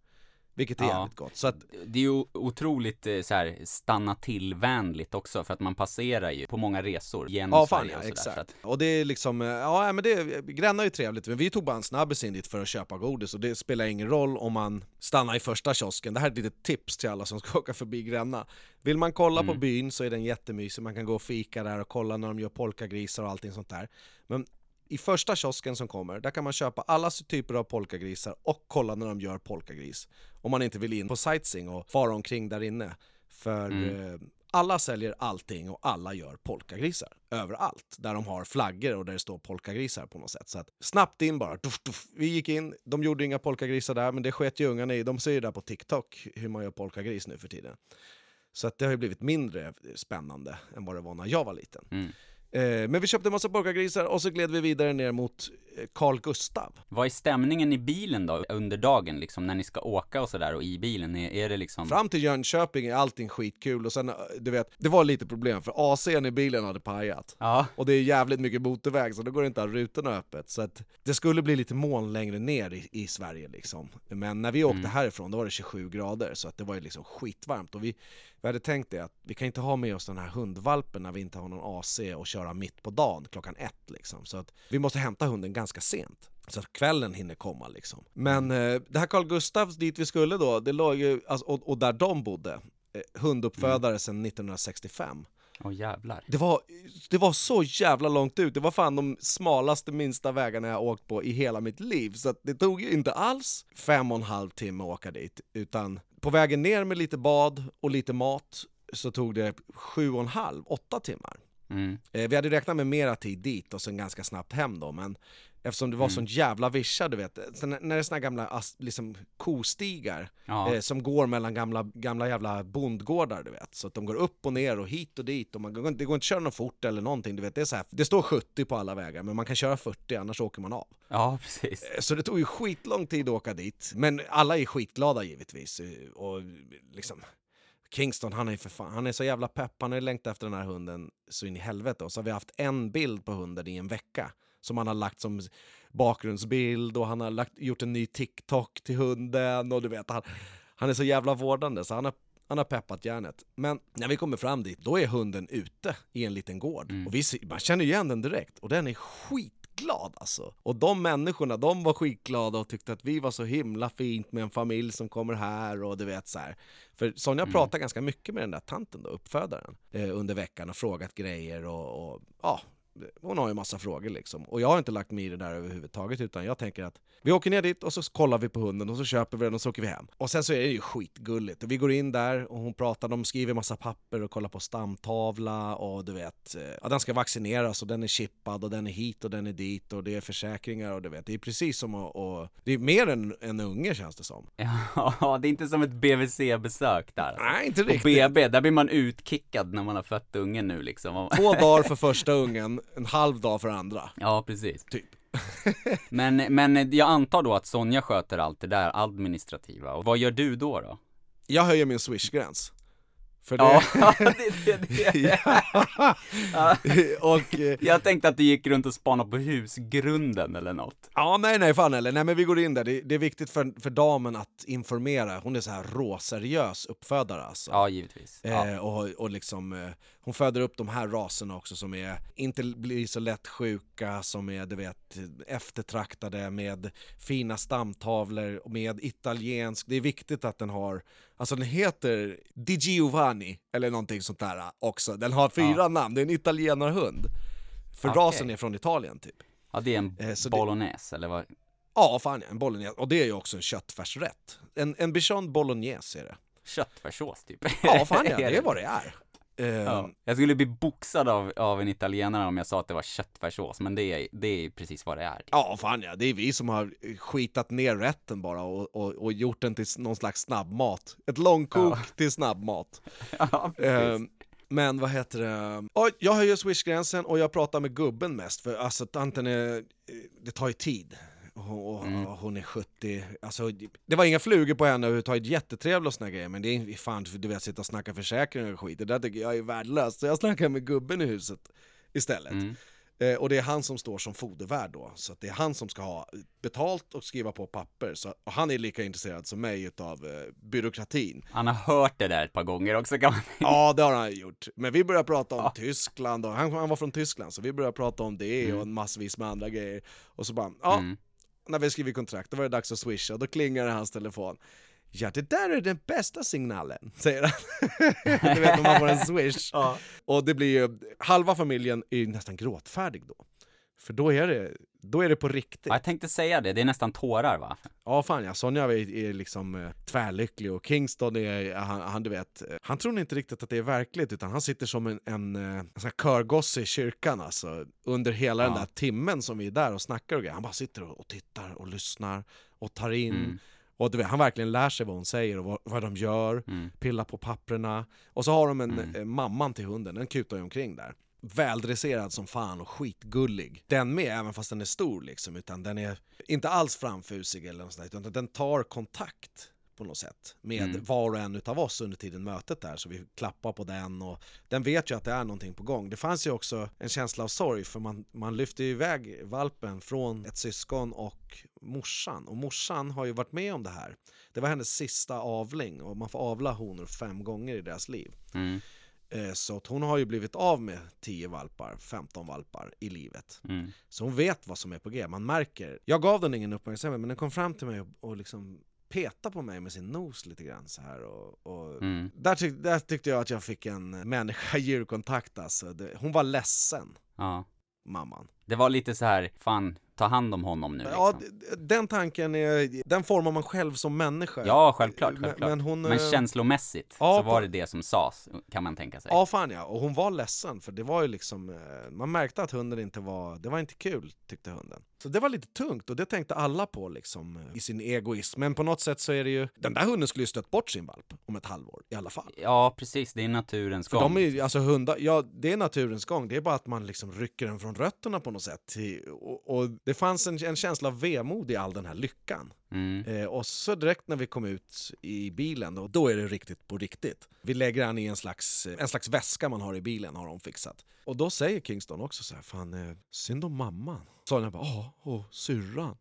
Vilket är Ja. jävligt gott. Så att, Det är ju otroligt eh, så här, stanna till-vänligt också för att man passerar ju på många resor genom ja Sverige ja, och sådär. exakt. Så att, Och det är liksom, eh, ja men det, Gränna är ju trevligt, men vi tog bara en snabbis in dit för att köpa godis och det spelar ingen roll om man stannar i första kiosken. Det här är ett litet tips till alla som ska [laughs] åka förbi Gränna. Vill man kolla på Mm. byn så är den jättemysig, man kan gå och fika där och kolla när de gör polkagrisar och allting sånt där. Men i första kiosken som kommer, där kan man köpa alla typer av polkagrisar och kolla när de gör polkagris. Om man inte vill in på sightseeing och fara omkring där inne. För Mm. eh, alla säljer allting och alla gör polkagrisar. Överallt. Där de har flaggor och där det står polkagrisar på något sätt. Så att snabbt in bara. Tuff, tuff. Vi gick in, de gjorde inga polkagrisar där, men det sket ju ungarna i. De ser ju där på TikTok hur man gör polkagris nu för tiden. Så att det har ju blivit mindre spännande än vad det var när jag var liten. mm. Eh, men vi köpte en massa polkagrisar och så gled vi vidare ner mot eh, Carl Gustav. Vad är stämningen i bilen då under dagen liksom när ni ska åka och sådär och i bilen? Är, är det liksom? Fram till Jönköping är allting skitkul och sen, eh, du vet, det var lite problem för AC'n i bilen hade pajat. Ja, Och det är jävligt mycket motorväg så då går det inte att ha rutorna öppet. Så att det skulle bli lite moln längre ner i, i Sverige liksom. Men när vi åkte Mm. härifrån då var det 27 grader så att det var ju liksom skitvarmt. Och vi, vi hade tänkt det att vi kan inte ha med oss den här hundvalpen när vi inte har någon AC och köra mitt på dagen klockan ett liksom. Så att vi måste hämta hunden ganska sent. Så att kvällen hinner komma liksom. Men eh, det här Carl Gustavs dit vi skulle då, det låg ju, alltså, och, och där de bodde, eh, hunduppfödare sedan 1965. åh jävlar. Det var, det var så jävla långt ut, det var fan de smalaste minsta vägarna jag åkt på i hela mitt liv. Så det tog ju inte alls fem och en halv timme att åka dit, utan på vägen ner med lite bad och lite mat så tog det sju och en halv, åtta timmar. Mm. Eh, vi hade räknat med mera tid dit och sen ganska snabbt hem då, men eftersom det var sån jävla vischa du vet, sen när när det är såna gamla liksom, kostigar Ja, eh, som går mellan gamla, gamla jävla bondgårdar du vet, så att de går upp och ner och hit och dit och man det går inte att köra något fort eller någonting, du vet, det är så här, det står 70 på alla vägar men man kan köra 40 annars åker man av. ja precis. Eh, Så det tog ju skitlång tid att åka dit, men alla är skitglada givetvis eh, och liksom Kingston, han är för fan, han är så jävla pepp, han har längtat efter den här hunden så in i helvete. Och så har vi haft en bild på hunden i en vecka som han har lagt som bakgrundsbild och han har lagt, gjort en ny TikTok till hunden och du vet, han, han är så jävla vårdande så han har han har peppat järnet. Men när vi kommer fram dit, då är hunden ute i en liten gård. Mm. Och vi, man känner igen den direkt. Och den är skitglad alltså. Och de människorna, de var skitglada och tyckte att vi var så himla fint med en familj som kommer här och du vet så här. För Sonja Mm. pratar ganska mycket med den där tanten då, uppfödaren, eh, under veckan och frågat grejer och, och ja, hon har ju massa frågor liksom. Och jag har inte lagt mig i det där överhuvudtaget, utan jag tänker att vi åker ner dit och så kollar vi på hunden och så köper vi den och så åker vi hem. Och sen så är det ju skitgulligt. Och vi går in där och hon pratar, de skriver massa papper och kollar på stamtavla och du vet, eh, ja, den ska vaccineras och den är chippad och den är hit och den är dit och det är försäkringar och du vet, det är precis som att, och, det är mer än en unge känns det som. [laughs] Ja, det är inte som ett BVC-besök där. Alltså. Nej, inte På riktigt. BB, där blir man utkickad när man har fött ungen nu liksom. Två dagar för första ungen, en halv dag för andra. Ja, precis. Typ. [laughs] Men, men jag antar då att Sonja sköter allt det där administrativa. Och vad gör du då då? Jag höjer min swishgräns. För det... Ja, [laughs] det, det, det. [laughs] och, eh, Jag tänkte att du gick runt och spanade på husgrunden eller något. ja, nej, nej, fan heller. Nej, men vi går in där. Det, det är viktigt för, för damen att informera. Hon är så här råseriös uppfödare alltså. Ja, givetvis. Ja. Eh, och, och liksom, eh, hon föder upp de här raserna också som är, inte blir så lätt sjuka, som är du vet eftertraktade med fina stamtavlor med italiensk, det är viktigt att den har, alltså den heter Di Giovanni eller någonting sånt där också, den har fyra Ja. namn, det är en italienarhund. För Okej. rasen är från Italien typ. ja, det är en Eh, så det- bolognese, eller vad? Ja, fan ja, en bolognese, och det är ju också en köttfärsrätt. En, en bichon bolognese är det. Köttfärssås typ. Ja, fan ja, [laughs] det är vad det är. Eh, Ja. Jag skulle bli boxad av, av en italienare om jag sa att det var köttfärssås, men det är, det är precis vad det är. Ja, fan ja. Det är vi som har skitat ner rätten bara och, och, och gjort den till någon slags snabbmat. Ett långkok till snabbmat. [laughs] Ja, Eh, precis. men vad heter det? Och jag höjer swishgränsen och jag pratar med gubben mest för alltså tanten är, eh, det tar ju tid. Och, Mm. hon är 70, alltså det var inga flugor på henne överhuvudtaget, jättetrevlig och såna grejer men det är fan, du vet sitta och snacka försäkringar och skit, det där tycker jag är värdelöst. Så jag snackar med gubben i huset istället. Mm. Eh, och det är han som står som fodervärd då, så det är han som ska ha betalt och skriva på papper. Så, och han är lika intresserad som mig utav eh, byråkratin. Han har hört det där ett par gånger också kan man Ja, det har han gjort. Men vi börjar prata om Tyskland, och han, han var från Tyskland, så vi börjar prata om det och massvis med andra grejer. Och så bara, ja, Mm. När vi skriver kontrakt, då var det dags att swisha, då klingar det i hans telefon. Ja, det där är den bästa signalen, säger han. [laughs] du vet när man får en swish. Och det blir ju, halva familjen är ju nästan gråtfärdig då. För då är det, då är det på riktigt. Ja, jag tänkte säga det, det är nästan tårar va? Ja fan ja, Sonja är, är liksom eh, tvärlycklig och Kingston är, han, han du vet, eh, han tror inte riktigt att det är verkligt utan han sitter som en, en, eh, en körgosse i kyrkan alltså under hela den Ja. där timmen som vi är där och snackar och grejer. Han bara sitter och, och tittar och lyssnar och tar in Mm. och du vet, han verkligen lär sig vad hon säger och vad, vad de gör, Mm. pillar på papperna och så har de en, Mm. eh, mamman till hunden, den kutar ju omkring där väldresserad som fan och skitgullig. Den med, även fast den är stor liksom, utan den är inte alls framfusig eller något sånt där, utan den tar kontakt på något sätt med Mm. var och en utav oss under tiden mötet där, så vi klappar på den och den vet ju att det är någonting på gång. Det fanns ju också en känsla av sorg för man, man lyfte ju iväg valpen från ett syskon och morsan och morsan har ju varit med om det här. Det var hennes sista avling och man får avla honor fem gånger i deras liv. Mm. Eh, Så att hon har ju blivit av med 10 valpar, 15 valpar i livet. Mm. Så hon vet vad som är på g. Man märker. Jag gav den ingen uppmärksamhet men den kom fram till mig och, och liksom peta på mig med sin nos lite grann så här och, och Mm. där, tyck, där tyckte jag att jag fick en människa-djurkontakt alltså. Det, hon var ledsen, Ja. mamman. Det var lite så här, fan, ta hand om honom nu Ja, liksom. d- den tanken, är, den formar man själv som människa. Ja, självklart, Men- självklart. Men, Men, hon, eh, känslomässigt ja, så var det det som sades, kan man tänka sig. Ja, fan ja. Och hon var ledsen, för det var ju liksom, eh, man märkte att hunden inte var, det var inte kul, tyckte hunden. Så det var lite tungt, och det tänkte alla på liksom, eh, i sin egoism. Men på något sätt så är det ju, den där hunden skulle ju stött bort sin valp om ett halvår, i alla fall. Ja, precis, det är naturens För gång. de är ju, alltså hundar, ja det är naturens gång, det är bara att man liksom rycker den från rötterna på något sätt. Och, och det fanns en, en känsla av vemod i all den här lyckan. Mm. Eh, och så direkt när vi kom ut i bilen, då, då är det riktigt på riktigt. Vi lägger han i en slags, en slags väska man har i bilen, har de fixat. Och då säger Kingston också så här, fan, eh, synd om mamman. Sonja bara, ja, och syrran.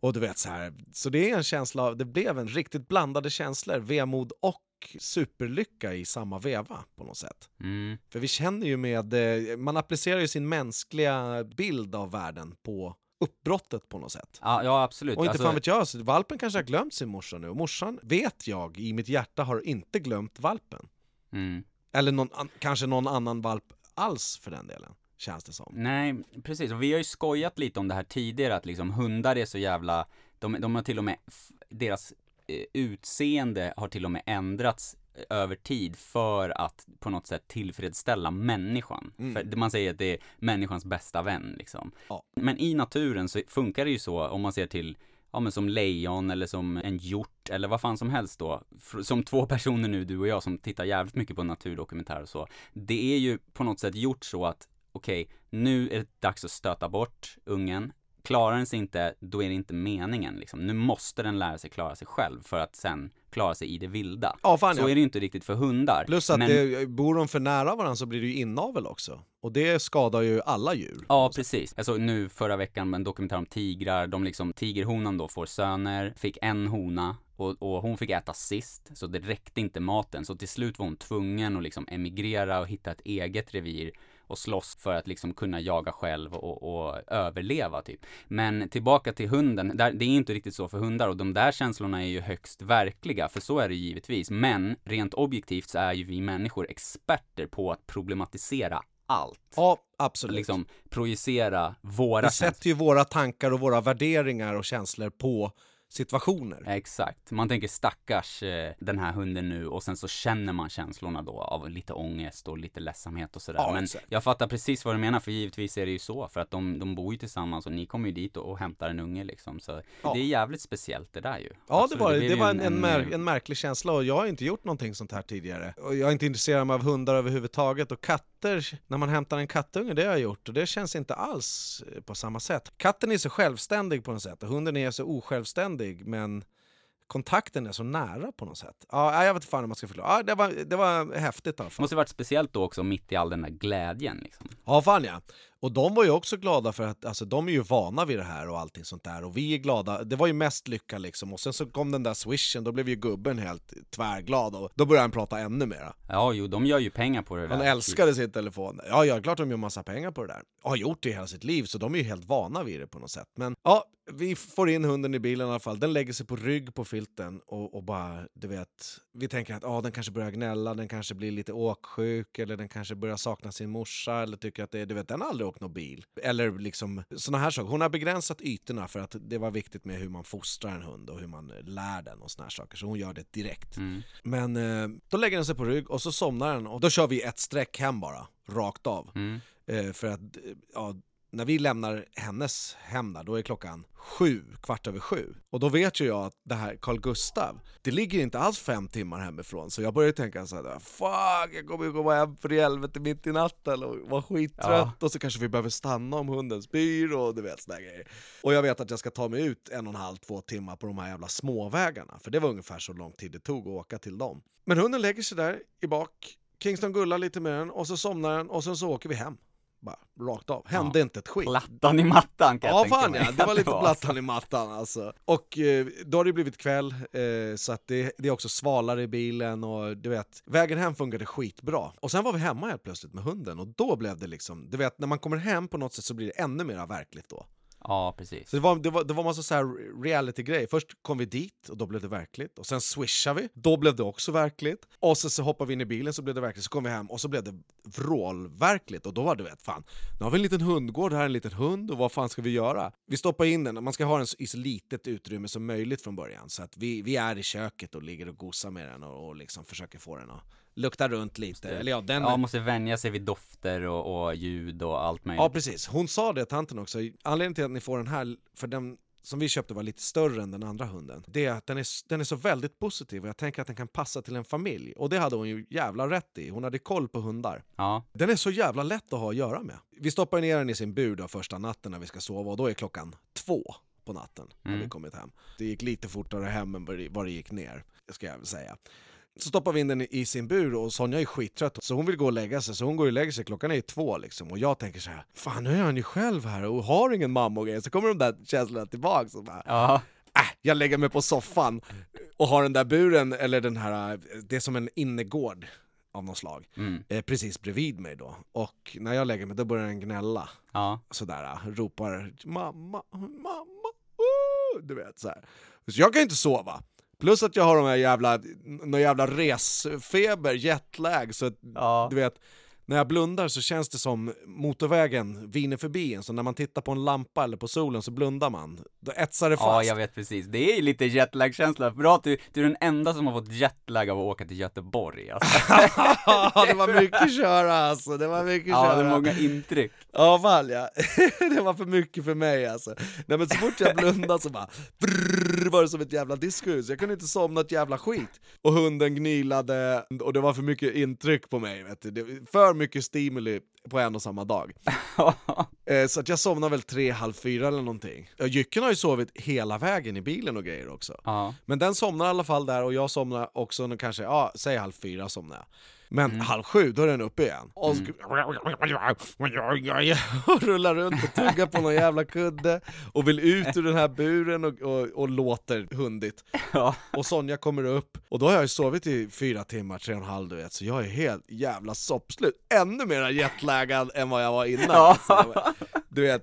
Och du vet så här, så det är en känsla av, det blev en riktigt blandade känslor, vemod och superlycka i samma veva på något sätt. Mm. För vi känner ju med, eh, man applicerar ju sin mänskliga bild av världen på uppbrottet på något sätt. Ja, ja, absolut. Och inte Alltså, fan vet jag, så valpen kanske har glömt sin morsa nu och morsan vet jag i mitt hjärta har inte glömt valpen. mm. Eller någon, an- kanske någon annan valp alls för den delen. känns det som. Nej, precis. Och vi har ju skojat lite om det här tidigare, att liksom hundar är så jävla, de, de har till och med, deras utseende har till och med ändrats över tid för att på något sätt tillfredsställa människan. Mm. För man säger att det är människans bästa vän liksom. Ja. Men i naturen så funkar det ju så, om man ser till Ja men som lejon eller som en hjort eller vad fan som helst då. Som två [laughs] personer nu, du och jag, som tittar jävligt mycket på naturdokumentärer och så. Det är ju på något sätt gjort så att, okej, nu är det dags att stöta bort ungen. Klarar den sig inte, då är det inte meningen liksom. Nu måste den lära sig klara sig själv för att sen klara sig i det vilda. Ja, fan Så ja. är det ju inte riktigt för hundar. Plus att Men- det, bor de för nära varandra så blir det ju inavel också. Och det skadar ju alla djur. Ja, precis. Jag såg nu förra veckan en dokumentär om tigrar. De liksom, tigerhonan då får söner, fick en hona och, och hon fick äta sist, så det räckte inte maten. Så till slut var hon tvungen att liksom emigrera och hitta ett eget revir och slåss för att liksom kunna jaga själv och, och överleva typ. Men tillbaka till hunden, där, det är inte riktigt så för hundar och de där känslorna är ju högst verkliga, för så är det givetvis. Men rent objektivt så är ju vi människor experter på att problematisera allt Ja, absolut. liksom projicera våra Vi sätter ju våra tankar och våra värderingar och känslor på situationer. Exakt. Man tänker stackars eh, den här hunden nu och sen så känner man känslorna då av lite ångest och lite ledsamhet och sådär. Ja, Men exakt. jag fattar precis vad du menar för givetvis är det ju så för att de, de bor ju tillsammans och ni kommer ju dit och, och hämtar en unge liksom. Så Ja. det är jävligt speciellt det där ju. Ja, Absolut. det var, det ju var en, en, mär, eh, en märklig känsla och jag har inte gjort någonting sånt här tidigare. Och jag är inte intresserad av hundar överhuvudtaget och katter, när man hämtar en kattunge, det har jag gjort och det känns inte alls eh, på samma sätt. Katten är så självständig på något sätt och hunden är så osjälvständig men kontakten är så nära på något sätt. Ja, jag vet inte fan hur man ska förklara. Ja, det, var, det var häftigt i alla Det fall. måste varit speciellt då också mitt i all den där glädjen liksom. Ja, fan ja. Och de var ju också glada för att alltså, de är ju vana vid det här och allting sånt där. Och vi är glada. Det var ju mest lycka liksom. Och sen så kom den där swishen, då blev ju gubben helt tvärglad och då började han prata ännu mera. Ja, jo, de gör ju pengar på det Han där. älskade sin telefon. Ja, ja, klart de gör massa pengar på det där. Och har gjort det hela sitt liv, så de är ju helt vana vid det på något sätt. Men ja, vi får in hunden i bilen i alla fall. Den lägger sig på rygg på filten och, och bara, du vet, vi tänker att ja, den kanske börjar gnälla, den kanske blir lite åksjuk eller den kanske börjar sakna sin morsa eller tycker att det är, du vet, den har aldrig åkt någon bil. Eller liksom såna här saker. Hon har begränsat ytorna för att det var viktigt med hur man fostrar en hund och hur man lär den och såna här saker. Så hon gör det direkt. Mm. Men eh, då lägger den sig på rygg och så somnar den och då kör vi ett streck hem bara, rakt av. Mm. Eh, för att, eh, ja, när vi lämnar hennes hem där, då är klockan sju, kvart över sju. Och då vet ju jag att det här Carl Gustav, det ligger inte alls fem timmar hemifrån. Så jag börjar tänka så här, fuck, jag kommer ju komma hem för i helvete mitt i natten och vara skittrött. Och så kanske vi behöver stanna om hunden spyr och du vet sådana grejer. Och jag vet att jag ska ta mig ut en och en halv, två timmar på de här jävla småvägarna. För det var ungefär så lång tid det tog att åka till dem. Men hunden lägger sig där i bak, Kingston gullar lite med den och så somnar den och sen så åker vi hem. Bara rakt av. Hände inte ett skit. Plattan i mattan kan jag Ja tänka fan mig ja, det att var lite plattan i mattan alltså. Och eh, då har det blivit kväll, eh, så att det, det är också svalare i bilen och du vet, vägen hem funkade skitbra. Och sen var vi hemma helt plötsligt med hunden och då blev det liksom, du vet när man kommer hem på något sätt så blir det ännu mer verkligt då. Ja, precis. Så det var, det var, det var massa så här reality-grej. Först kom vi dit och då blev det verkligt. Och sen swishade vi, då blev det också verkligt. Och sen så hoppade vi in i bilen så blev det verkligt. Så kom vi hem och så blev det vrålverkligt. Och då var det vet fan, nu har vi en liten hundgård, här är en liten hund och vad fan ska vi göra? Vi stoppar in den, man ska ha den i så litet utrymme som möjligt från början. Så att vi, vi är i köket och ligger och gosar med den och, och liksom försöker få den att lukta runt lite. Eller ja, den, Ja, man måste vänja sig vid dofter och, och ljud och allt möjligt. Ja precis, hon sa det tanten också, anledningen till att ni får den här, för den som vi köpte var lite större än den andra hunden, det är att den är, den är så väldigt positiv och jag tänker att den kan passa till en familj. Och det hade hon ju jävla rätt i, hon hade koll på hundar. Ja, Den är så jävla lätt att ha att göra med. Vi stoppar ner den i sin bur då första natten när vi ska sova och då är klockan två på natten när Mm. vi kommit hem. Det gick lite fortare hem än vad det, gick ner, ska jag väl säga. Så stoppar vi in den i sin bur och Sonja är skittrött så hon vill gå och lägga sig, så hon går och lägger sig, klockan är två liksom och jag tänker så här, fan nu är han ju själv här och har ingen mamma och grejer, så kommer de där känslorna tillbaks och bara, ja, äh, jag lägger mig på soffan och har den där buren, eller den här, det är som en innergård av något slag, mm. eh, precis bredvid mig då. Och när jag lägger mig då börjar den gnälla, ja, sådär, ropar mamma, mamma, du vet så här. Så jag kan ju inte sova. Plus att jag har de här jävla, någon jävla resfeber, jetlag, så att ja. du vet, När jag blundar så känns det som motorvägen viner förbi en, så när man tittar på en lampa eller på solen så blundar man. Då etsar det fast. Ja, jag vet precis. Det är lite jetlag-känsla. Bra att du, du är den enda som har fått jetlag av att åka till Göteborg alltså. Ja, [laughs] det var mycket köra alltså, det var mycket Ja, köra. det är många intryck. Ja, fan ja. [laughs] det var för mycket för mig alltså. Nej men så fort jag blundade så bara brrr, var det som ett jävla diskus. Jag kunde inte somna ett jävla skit. Och hunden gnilade och det var för mycket intryck på mig. Vet du. För mycket stimuli på en och samma dag. [laughs] Eh, så att jag somnade väl tre, halv fyra eller någonting. Jycken har ju sovit hela vägen i bilen och grejer också. ja. Men den somnar i alla fall där och jag somnar också kanske, ja, säg halv fyra somnar jag. Men halv sju, då är den uppe igen. Och, och [laughs] rullar runt och tuggar på någon jävla kudde och vill ut ur den här buren och, och, och låter hundigt. ja. Och Sonja kommer upp, och då har jag ju sovit i fyra timmar, tre och en halv du vet, så jag är helt jävla soppslut. Ännu mer jetlaggad än vad jag var innan. Ja. Du vet,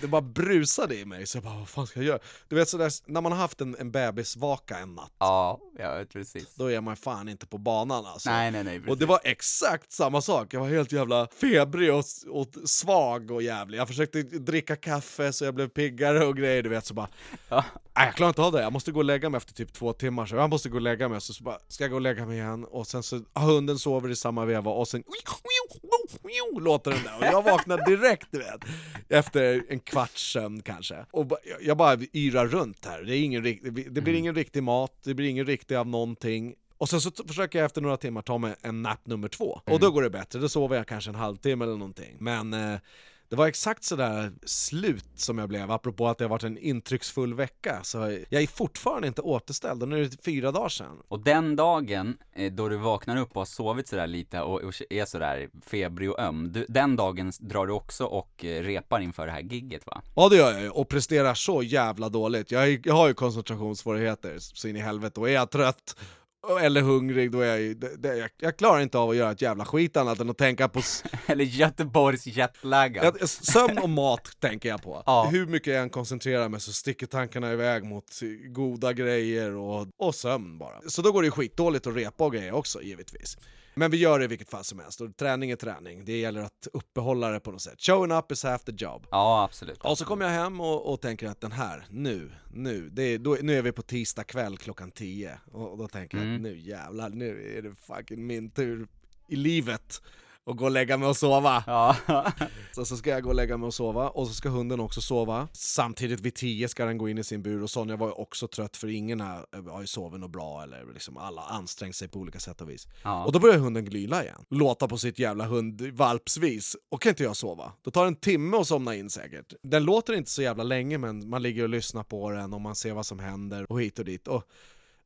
det bara brusade i mig, så jag bara vad fan ska jag göra? Du vet sådär, när man har haft en, en bebisvaka en natt, Ja, vet precis. då är man fan inte på banan alltså. Nej, nej, nej, Och precis. det var exakt samma sak, jag var helt jävla febrig och, och svag och jävlig. Jag försökte dricka kaffe så jag blev piggare och grejer, du vet så bara Ja. Nej jag klarar inte av det, jag måste gå och lägga mig efter typ två timmar, så jag måste gå och lägga mig, så, så bara, ska jag gå och lägga mig igen, och sen så, ah, hunden sover i samma veva, och sen låter den där, och jag vaknar direkt du vet, efter en kvarts sömn kanske. Och jag- bara yrar runt här, det, är ingen, det blir- blir ingen riktig mat, det blir ingen riktig av någonting, och sen så försöker jag efter några timmar ta mig en nap nummer två, och då går det bättre, då sover jag kanske en halvtimme eller någonting. Men eh, det var exakt sådär slut som jag blev, apropå att det har varit en intrycksfull vecka. Så jag är fortfarande inte återställd, och nu är det fyra dagar sedan. Och den dagen eh, då du vaknar upp och har sovit sådär lite och, är sådär febrig och öm, du, den dagen drar du också och eh, repar inför det här gigget va? Ja det gör jag ju, och presterar så jävla dåligt. Jag, är, jag har ju koncentrationssvårigheter så in i helvete, och är jag trött eller hungrig, då är jag det, jag, jag klarar inte av att göra ett jävla skit annat än att tänka på [laughs] Eller Göteborgs jetlaggad. sömn och mat tänker jag på. Ja. Hur mycket jag än koncentrerar mig så sticker tankarna iväg mot goda grejer och, och sömn bara. Så då går det ju skitdåligt att repa och grejer också givetvis. Men vi gör det i vilket fall som helst, och träning är träning. Det gäller att uppehålla det på något sätt. Showing up is half the job. Ja, absolut. Och så kommer jag hem och, och tänker att den här, nu, nu, det är, då, nu är vi på tisdag kväll klockan 10 och, och då tänker jag att nu jävlar, nu är det fucking min tur i livet att gå och lägga mig och sova. Ja, [laughs] Så, så ska jag gå och lägga mig och sova, och så ska hunden också sova. Samtidigt vid 10 ska den gå in i sin bur, och Sonja var ju också trött för ingen här har ju sovit något bra, eller liksom alla ansträngt sig på olika sätt och vis. Ja. Och då börjar hunden glyla igen, låta på sitt jävla hundvalpsvis, och kan inte jag sova. Då tar det en timme att somna in säkert. Den låter inte så jävla länge, men man ligger och lyssnar på den, och man ser vad som händer, och hit och dit. Och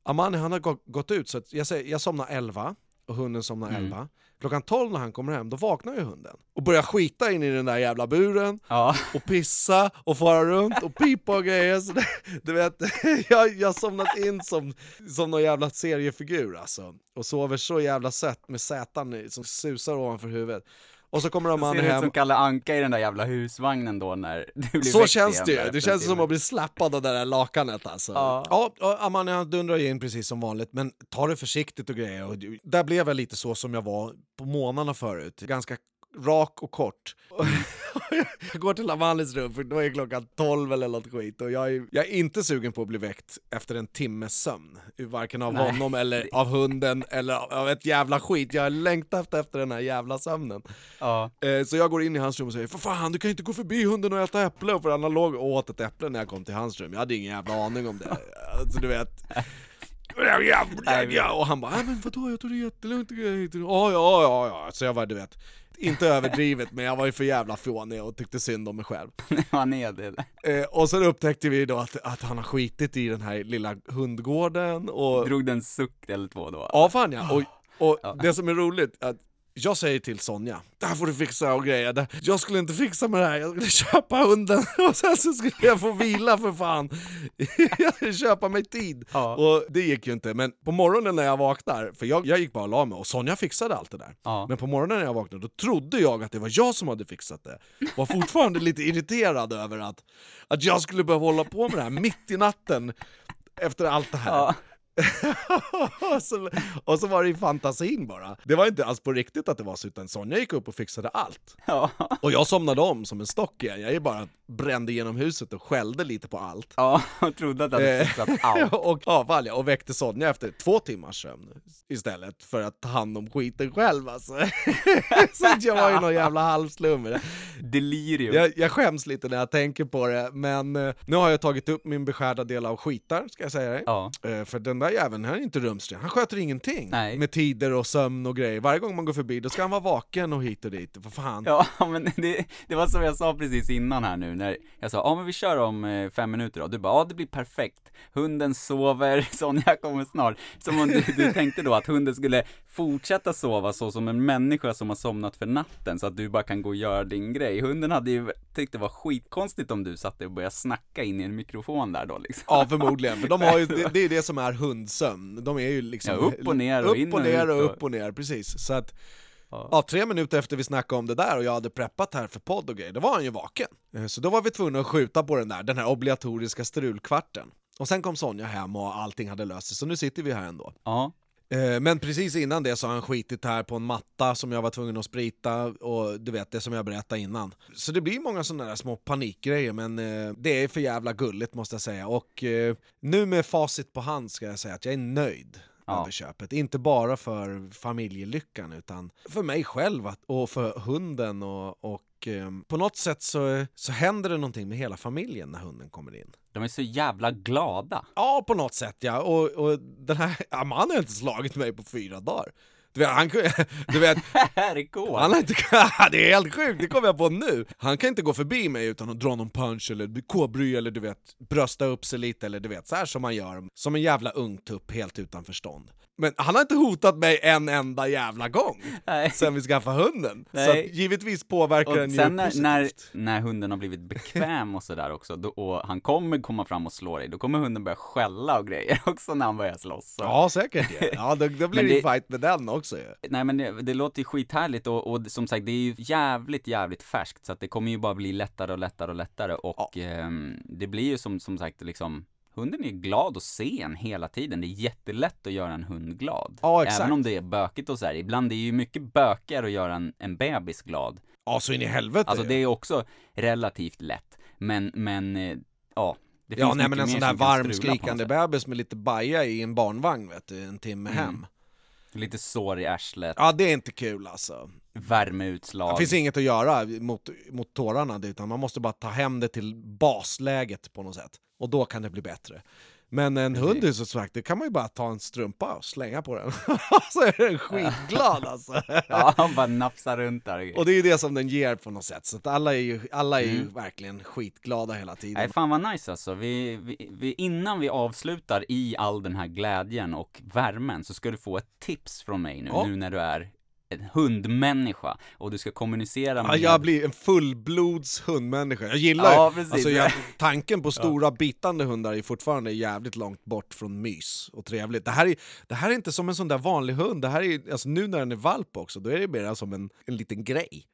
Amani han har gå- gått ut, så jag, säger, jag somnar 11, och hunden somnar Mm. 11. Klockan 12 när han kommer hem, då vaknar ju hunden. Och börjar skita in i den där jävla buren, ja. [laughs] och pissa, och fara runt, och pipa och grejer. Så det, du vet, [laughs] jag, jag har somnat in som, som någon jävla seriefigur alltså. Och sover så jävla sött med sätan som susar ovanför huvudet. Och så kommer Ser ut hem, som Kalle Anka i den där jävla husvagnen då när [laughs] du blir så känns det ju, det känns som att bli slappad av det där lakanet alltså. Ja. Ja, han dundrar ju in precis som vanligt, men ta det försiktigt och grejer. Och där blev jag lite så som jag var på månaderna förut, ganska rak och kort. [laughs] jag går till Amanis rum, för då är klockan 12 eller något skit, och jag är, jag är inte sugen på att bli väckt efter en timmes sömn. Varken av Nej. honom eller [laughs] av hunden eller av ett jävla skit. Jag har längtat efter den här jävla sömnen. Ja, Eh, Så jag går in i hans rum och säger För fan, du kan inte gå förbi hunden och äta äpple, för han låg och åt ett äpple när jag kom till hans rum, jag hade ingen jävla aning om det. [laughs] Alltså du vet. Och han bara, "Nej, men vadå, jag tog det jättelugnt Ja, ja, ja, ja, så jag var du vet inte överdrivet, men jag var ju för jävla fånig och tyckte synd om mig själv. [laughs] han är det. Eh, och sen upptäckte vi då att, att han har skitit i den här lilla hundgården och... Drog den suck eller två då? Ja fan ja, och, och Ja. det som är roligt, att jag säger till Sonja, det här får du fixa och grejer, Det- jag skulle inte fixa med det här, jag skulle köpa hunden [laughs] och sen så skulle jag få vila för fan. [laughs] Jag skulle köpa mig tid. Ja. Och det gick ju inte, men på morgonen när jag vaknar, för jag, jag gick bara och la mig och Sonja fixade allt det där. Ja. Men på morgonen när jag vaknade, då trodde jag att det var jag som hade fixat det. Var fortfarande [laughs] lite irriterad över att, att jag skulle behöva hålla på med det här mitt i natten efter allt det här. Ja. [laughs] och, så, och så var det i fantasin bara. Det var inte alls på riktigt att det var så, utan Sonja gick upp och fixade allt. Ja, Och jag somnade om som en stock igen. Jag är bara brände genom huset och skällde lite på allt. ja [laughs] och trodde att du hade Eh, fixat [laughs] allt. och, ja, fan, ja, och väckte Sonja efter två timmars sömn istället för att ta hand om skiten själv alltså. så jag var ju någon jävla halvslummer. Delirium. Jag, jag skäms lite när jag tänker på det, men eh, nu har jag tagit upp min beskärda del av skitar, ska jag säga dig. Ja. Eh, För den där jäveln, han är inte rumsren. Han sköter ingenting. Nej. Med tider och sömn och grejer. Varje gång man går förbi, då ska han vara vaken och hit och dit. Vad fan. Ja, [laughs] men det, det var som jag sa precis innan här nu, när jag sa ja men vi kör om eh, fem minuter då, du bara ja det blir perfekt, hunden sover, [laughs] Sonja kommer snart. Som om du, du tänkte då att hunden skulle fortsätta sova så som en människa som har somnat för natten, så att du bara kan gå och göra din grej. Hunden hade ju tyckt det var skitkonstigt om du satt och började snacka in i en mikrofon där då liksom. Ja förmodligen, för de har ju, det, det är det som är hundsömn. De är ju liksom... Ja, upp och ner och upp och och ner ut och och- upp och ner, precis. Så att, Ja. ja, tre minuter efter vi snackade om det där och jag hade preppat här för podd och grejer, då var han ju vaken. Eh, Så då var vi tvungna att skjuta på den där, den här obligatoriska strulkvarten. Och sen kom Sonja hem och allting hade löst sig, så nu sitter vi här ändå. Ja, Eh, men precis innan det så har han skitit här på en matta som jag var tvungen att sprita och du vet det som jag berättade innan. Så det blir många sådana där små panikgrejer men eh, det är för jävla gulligt måste jag säga och eh, nu med facit på hand ska jag säga att jag är nöjd Ja. över köpet. Inte bara för familjelyckan utan för mig själv och för hunden och, och eh, på något sätt så, så händer det någonting med hela familjen när hunden kommer in. de är så jävla glada. Ja, på något sätt ja. Och, och den här, ja, men han har inte slagit mig på fyra dagar. Du vet, han, du vet, [laughs] Herregud! han har inte, [laughs] det är helt sjukt, det kommer jag på nu. Han kan inte gå förbi mig utan att dra någon punch eller kobry eller du vet, brösta upp sig lite eller du vet, så här som man gör. Som en jävla ungtupp helt utan förstånd. Men han har inte hotat mig en enda jävla gång Nej. sen vi skaffade hunden. Så Nej. att, givetvis påverkar den Och ju sen när, när, positivt. när hunden har blivit bekväm och sådär också, då, och han kommer komma fram och slå dig, då kommer hunden börja skälla och grejer [laughs] också när han börjar slåss. Så. Ja, säkert ja. ja då, då blir det ju fight med den också ju. Nej men det, det låter ju skithärligt och, och som sagt det är ju jävligt, jävligt färskt så att det kommer ju bara bli lättare och lättare och lättare och ehm, det blir ju som, som sagt liksom Hunden är glad att se en hela tiden. Det är jättelätt att göra en hund glad. Ja, exakt. Även om det är bökigt och så här. Ibland är det ju mycket bökigare att göra en, en bebis glad. Ja, så in i helvete Alltså det är också relativt lätt. Men, men, eh, ja. Det Ja, finns nej mycket men en sån där varm skrikande bebis med lite baja i en barnvagn vet du, en timme Mm. hem. Lite sår i arslet, Ja, det är inte kul alltså. värmeutslag. Det finns inget att göra mot, mot tårarna, utan man måste bara ta hem det till basläget på något sätt. Och då kan det bli bättre. Men en Precis. hund är så sagt, det kan man ju bara ta en strumpa och slänga på den. [laughs] så är den skitglad alltså. [laughs] Ja, han bara nafsar runt där. Och det är ju det som den ger på något sätt, så att alla är ju, alla är ju Mm. verkligen skitglada hela tiden. Nej, fan vad nice alltså. Vi, vi, vi, innan vi avslutar i all den här glädjen och värmen så ska du få ett tips från mig nu, Ja. nu när du är en hundmänniska och du ska kommunicera med... Ja, jag blir en fullblods hundmänniska. Jag gillar Ja, precis. alltså jag, tanken på [laughs] stora bitande hundar är fortfarande jävligt långt bort från mys och trevligt. Det här är, det här är inte som en sån där vanlig hund, det här är, alltså nu när den är valp också, då är det mer som en, en liten grej.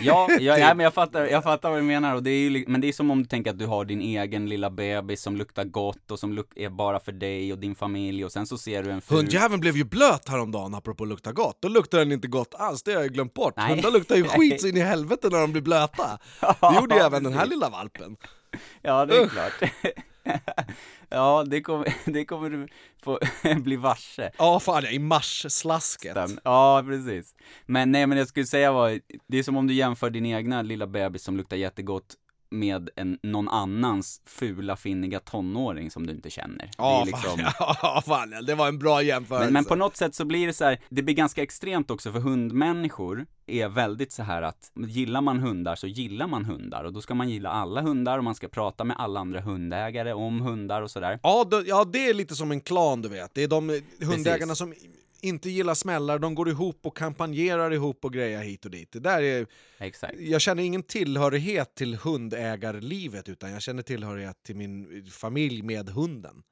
Ja, ja, [laughs] ja, men jag fattar, jag fattar vad du menar och det är ju, men det är som om du tänker att du har din egen lilla bebis som luktar gott och som luk, är bara för dig och din familj och sen så ser du en ful... Hundjäveln blev ju blöt häromdagen apropå lukta gott, då luktar den inte gott alls, det har jag glömt bort. Nej. Hundar luktar ju [laughs] skit så in i helvete när de blir blöta. [laughs] Det gjorde ju även den här lilla valpen. Ja, det är Usch. klart. [laughs] ja, det kommer, [laughs] det kommer du få [laughs] bli varse. Ja fan, i marsslasket. Ja, precis. Men nej, men jag skulle säga var, det är som om du jämför din egna lilla bebis som luktar jättegott med en, någon annans fula, finniga tonåring som du inte känner. Ja, liksom... [laughs] ja, fan, det var en bra jämförelse. Men, men på något sätt så blir det så här, det blir ganska extremt också för hundmänniskor är väldigt så här att gillar man hundar så gillar man hundar och då ska man gilla alla hundar och man ska prata med alla andra hundägare om hundar och sådär. Ja, då, ja, det är lite som en klan du vet. Det är de hundägarna som inte gillar smällar, de går ihop och kampanjerar ihop och grejer hit och dit. Det där är, Exakt. jag känner ingen tillhörighet till hundägarlivet utan jag känner tillhörighet till min familj med hunden.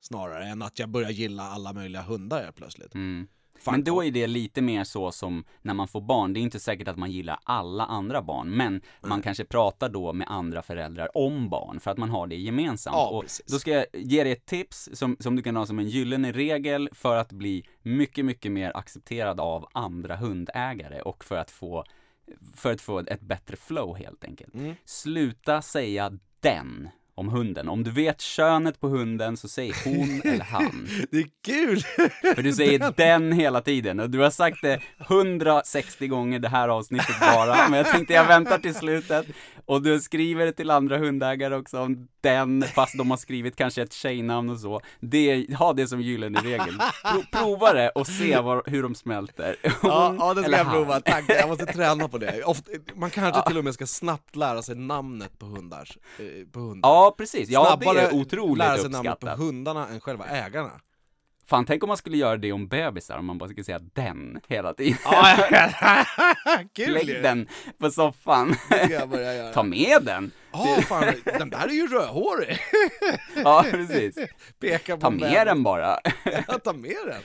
Snarare än att jag börjar gilla alla möjliga hundar plötsligt. Mm. Fan, Men då är det lite mer så som när man får barn, det är inte säkert att man gillar alla andra barn, men man kanske pratar då med andra föräldrar om barn, för att man har det gemensamt. Ja, och precis. då ska jag ge dig ett tips som, som du kan ha som en gyllene regel för att bli mycket, mycket mer accepterad av andra hundägare och för att få för att få ett bättre flow helt enkelt. Mm. Sluta säga den om hunden. Om du vet könet på hunden så säg hon [laughs] eller han. Det är kul! För du säger den hela tiden och du har sagt det 160 gånger det här avsnittet bara, men jag tänkte jag väntar till slutet. Och du skriver det till andra hundägare också om den, fast de har skrivit kanske ett tjejnamn och så. Det, ha det som gyllene regel. Pro, prova det och se var, hur de smälter. Ja, Hon ja det ska jag han. prova, tack. Jag måste träna på det. [laughs] Ofta, man kanske till och med ska snabbt lära sig namnet på hundar. eh, På hundar. Ja, precis. Ja, det Snabbare är otroligt lära sig namnet på uppskattat. hundarna än själva ägarna. Fan, tänk om man skulle göra det om bebisar, om man bara skulle säga den hela tiden. [laughs] Kul Lägg ju! den på soffan. Det ska jag börja göra. Ta med den. Ja, fan, den där är ju rödhårig! [laughs] Ja, precis. Peka på Ta med den bara. [laughs] Ja, ta med den!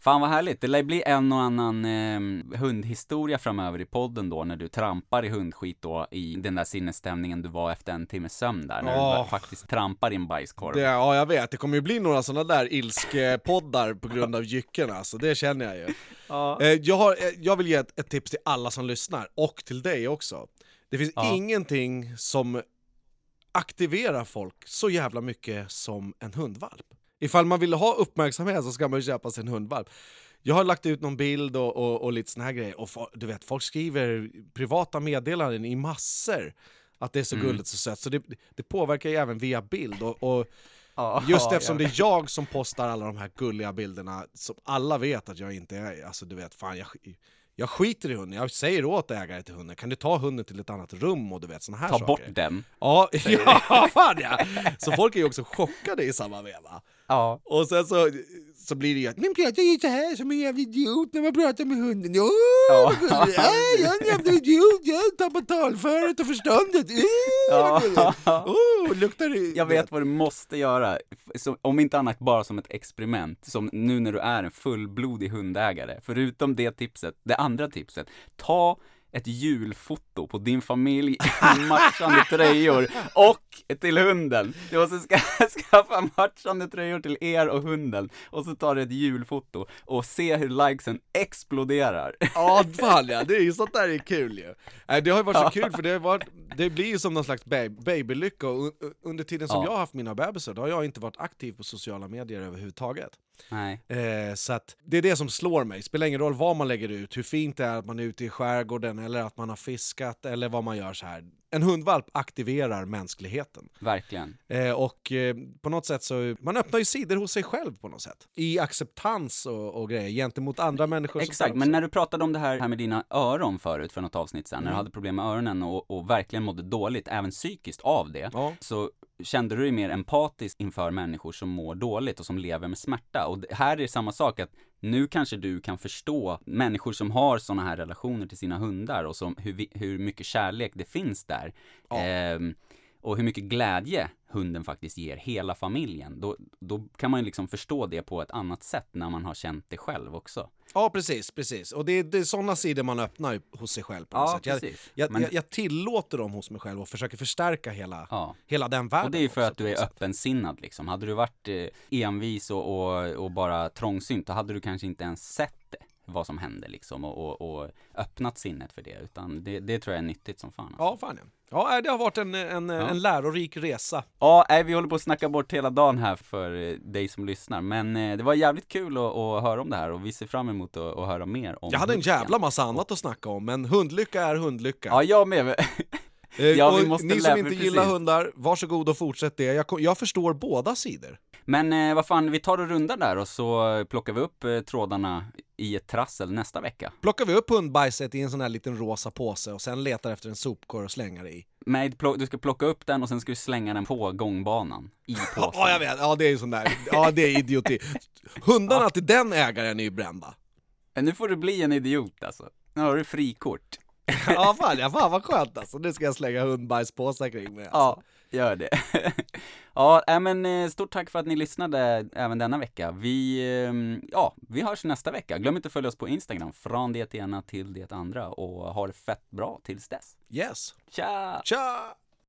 Fan vad härligt, det lär bli en och annan eh, hundhistoria framöver i podden då när du trampar i hundskit då i den där sinnesstämningen du var efter en timmes sömn där, när Åh. du faktiskt trampar i en bajskorv. Det, ja, jag vet. Det kommer ju bli några sådana där ilskepoddar på grund av jycken alltså, det känner jag ju. Ja. Eh, Jag, har, eh, jag vill ge ett, ett tips till alla som lyssnar, och till dig också. Det finns Ja. ingenting som aktiverar folk så jävla mycket som en hundvalp. Ifall man vill ha uppmärksamhet så ska man ju köpa sig en hundvalp. Jag har lagt ut någon bild och, och, och lite såna här grejer, och du vet, folk skriver privata meddelanden i massor att det är så Mm. gulligt och sött, så det, det påverkar ju även via bild. Och, och Ja, Just eftersom det är jag som postar alla de här gulliga bilderna som alla vet att jag inte är, alltså du vet, fan jag, jag skiter i hunden, jag säger åt ägare till hunden, kan du ta hunden till ett annat rum och du vet såna här Ta saker. bort den. Ja, [laughs] ja, fan ja! Så folk är ju också chockade i samma veva. Ja. Och sen så, så blir det ju att man pratar ju så här som en jävla idiot när man pratar med hunden. Åh, [laughs] Ja. Äh, jag är en jävla idiot, jag tappar talföret och förståndet. Äh, vad gulligt. Ja. Åh, luktar det... Jag vet vad du måste göra, så, om inte annat bara som ett experiment, som nu när du är en fullblodig hundägare. Förutom det tipset, det andra tipset, ta ett julfoto på din familj i [laughs] matchande tröjor och till hunden. Du måste ska, [laughs] skaffa matchande tröjor till er och hunden och så tar du ett julfoto och se hur likesen exploderar. [laughs] Ja, fan ja, det är ju sånt där är kul ju. Nej, Det har ju varit så kul för det, har varit, det blir ju som någon slags ba- babylycka och un- under tiden som Ja. jag har haft mina bebisar, då har jag inte varit aktiv på sociala medier överhuvudtaget. Nej. Eh, så att det är det som slår mig, spelar ingen roll vad man lägger ut, hur fint det är att man är ute i skärgården eller att man har fiskat eller vad man gör så här. En hundvalp aktiverar mänskligheten. Verkligen. Eh, och eh, på något sätt så, man öppnar ju sidor hos sig själv på något sätt. I acceptans och, och grejer gentemot andra människor. Exakt, men när du pratade om det här, här med dina öron förut för något avsnitt sen, Mm. när du hade problem med öronen och, och verkligen mådde dåligt, även psykiskt av det, Ja. så kände du dig mer empatisk inför människor som mår dåligt och som lever med smärta. Och här är det samma sak att nu kanske du kan förstå människor som har sådana här relationer till sina hundar och som, hur, vi, hur mycket kärlek det finns där. Ja. Ehm, och hur mycket glädje hunden faktiskt ger hela familjen. Då, då kan man ju liksom förstå det på ett annat sätt när man har känt det själv också. Ja, precis, precis. Och det är, det är sådana sidor man öppnar hos sig själv på något Ja, sätt. Jag, precis. jag, Men- jag, jag tillåter dem hos mig själv och försöker förstärka hela, Ja. hela den världen. Och det är ju för också att du är öppensinnad liksom. Hade du varit eh, envis och, och, och bara trångsynt, då hade du kanske inte ens sett vad som hände liksom och, och, och öppnat sinnet för det. Utan det, det tror jag är nyttigt som fan. Alltså. Ja, fan ja. Ja, nej, det har varit en, en, en lärorik resa. Ja, nej, vi håller på att snacka bort hela dagen här för eh, dig som lyssnar. Men eh, det var jävligt kul att, att höra om det här och vi ser fram emot att, att höra mer om Jag hade en jävla massa annat att snacka om, men hundlycka är hundlycka. Ja, jag med. [laughs] Eh, ja, vi och måste ni som inte precis. gillar hundar, varsågod och fortsätt det. Jag, jag förstår båda sidor. Men eh, vad fan, vi tar och rundar där och så plockar vi upp eh, trådarna i ett trassel nästa vecka. Plockar vi upp hundbajset i en sån här liten rosa påse och sen letar efter en sopkorg och slänger det i. Plock- du ska plocka upp den och sen ska du slänga den på gångbanan i påsen. Ja, jag vet. Ja, det är ju sån där. Ja, det är idioti. Hundarna till den ägaren är ju brända. Men Nu får du bli en idiot alltså. Nu har du frikort. ja fan, ja, fan vad skönt alltså. Nu ska jag slänga hundbajspåsar kring mig alltså. Ja, gör det. [laughs] ja, äh, men eh, stort tack för att ni lyssnade även denna vecka. Vi, eh, ja, vi hörs nästa vecka. Glöm inte att följa oss på Instagram, från det ena till det andra och ha det fett bra tills dess. Yes. Tja! Tja!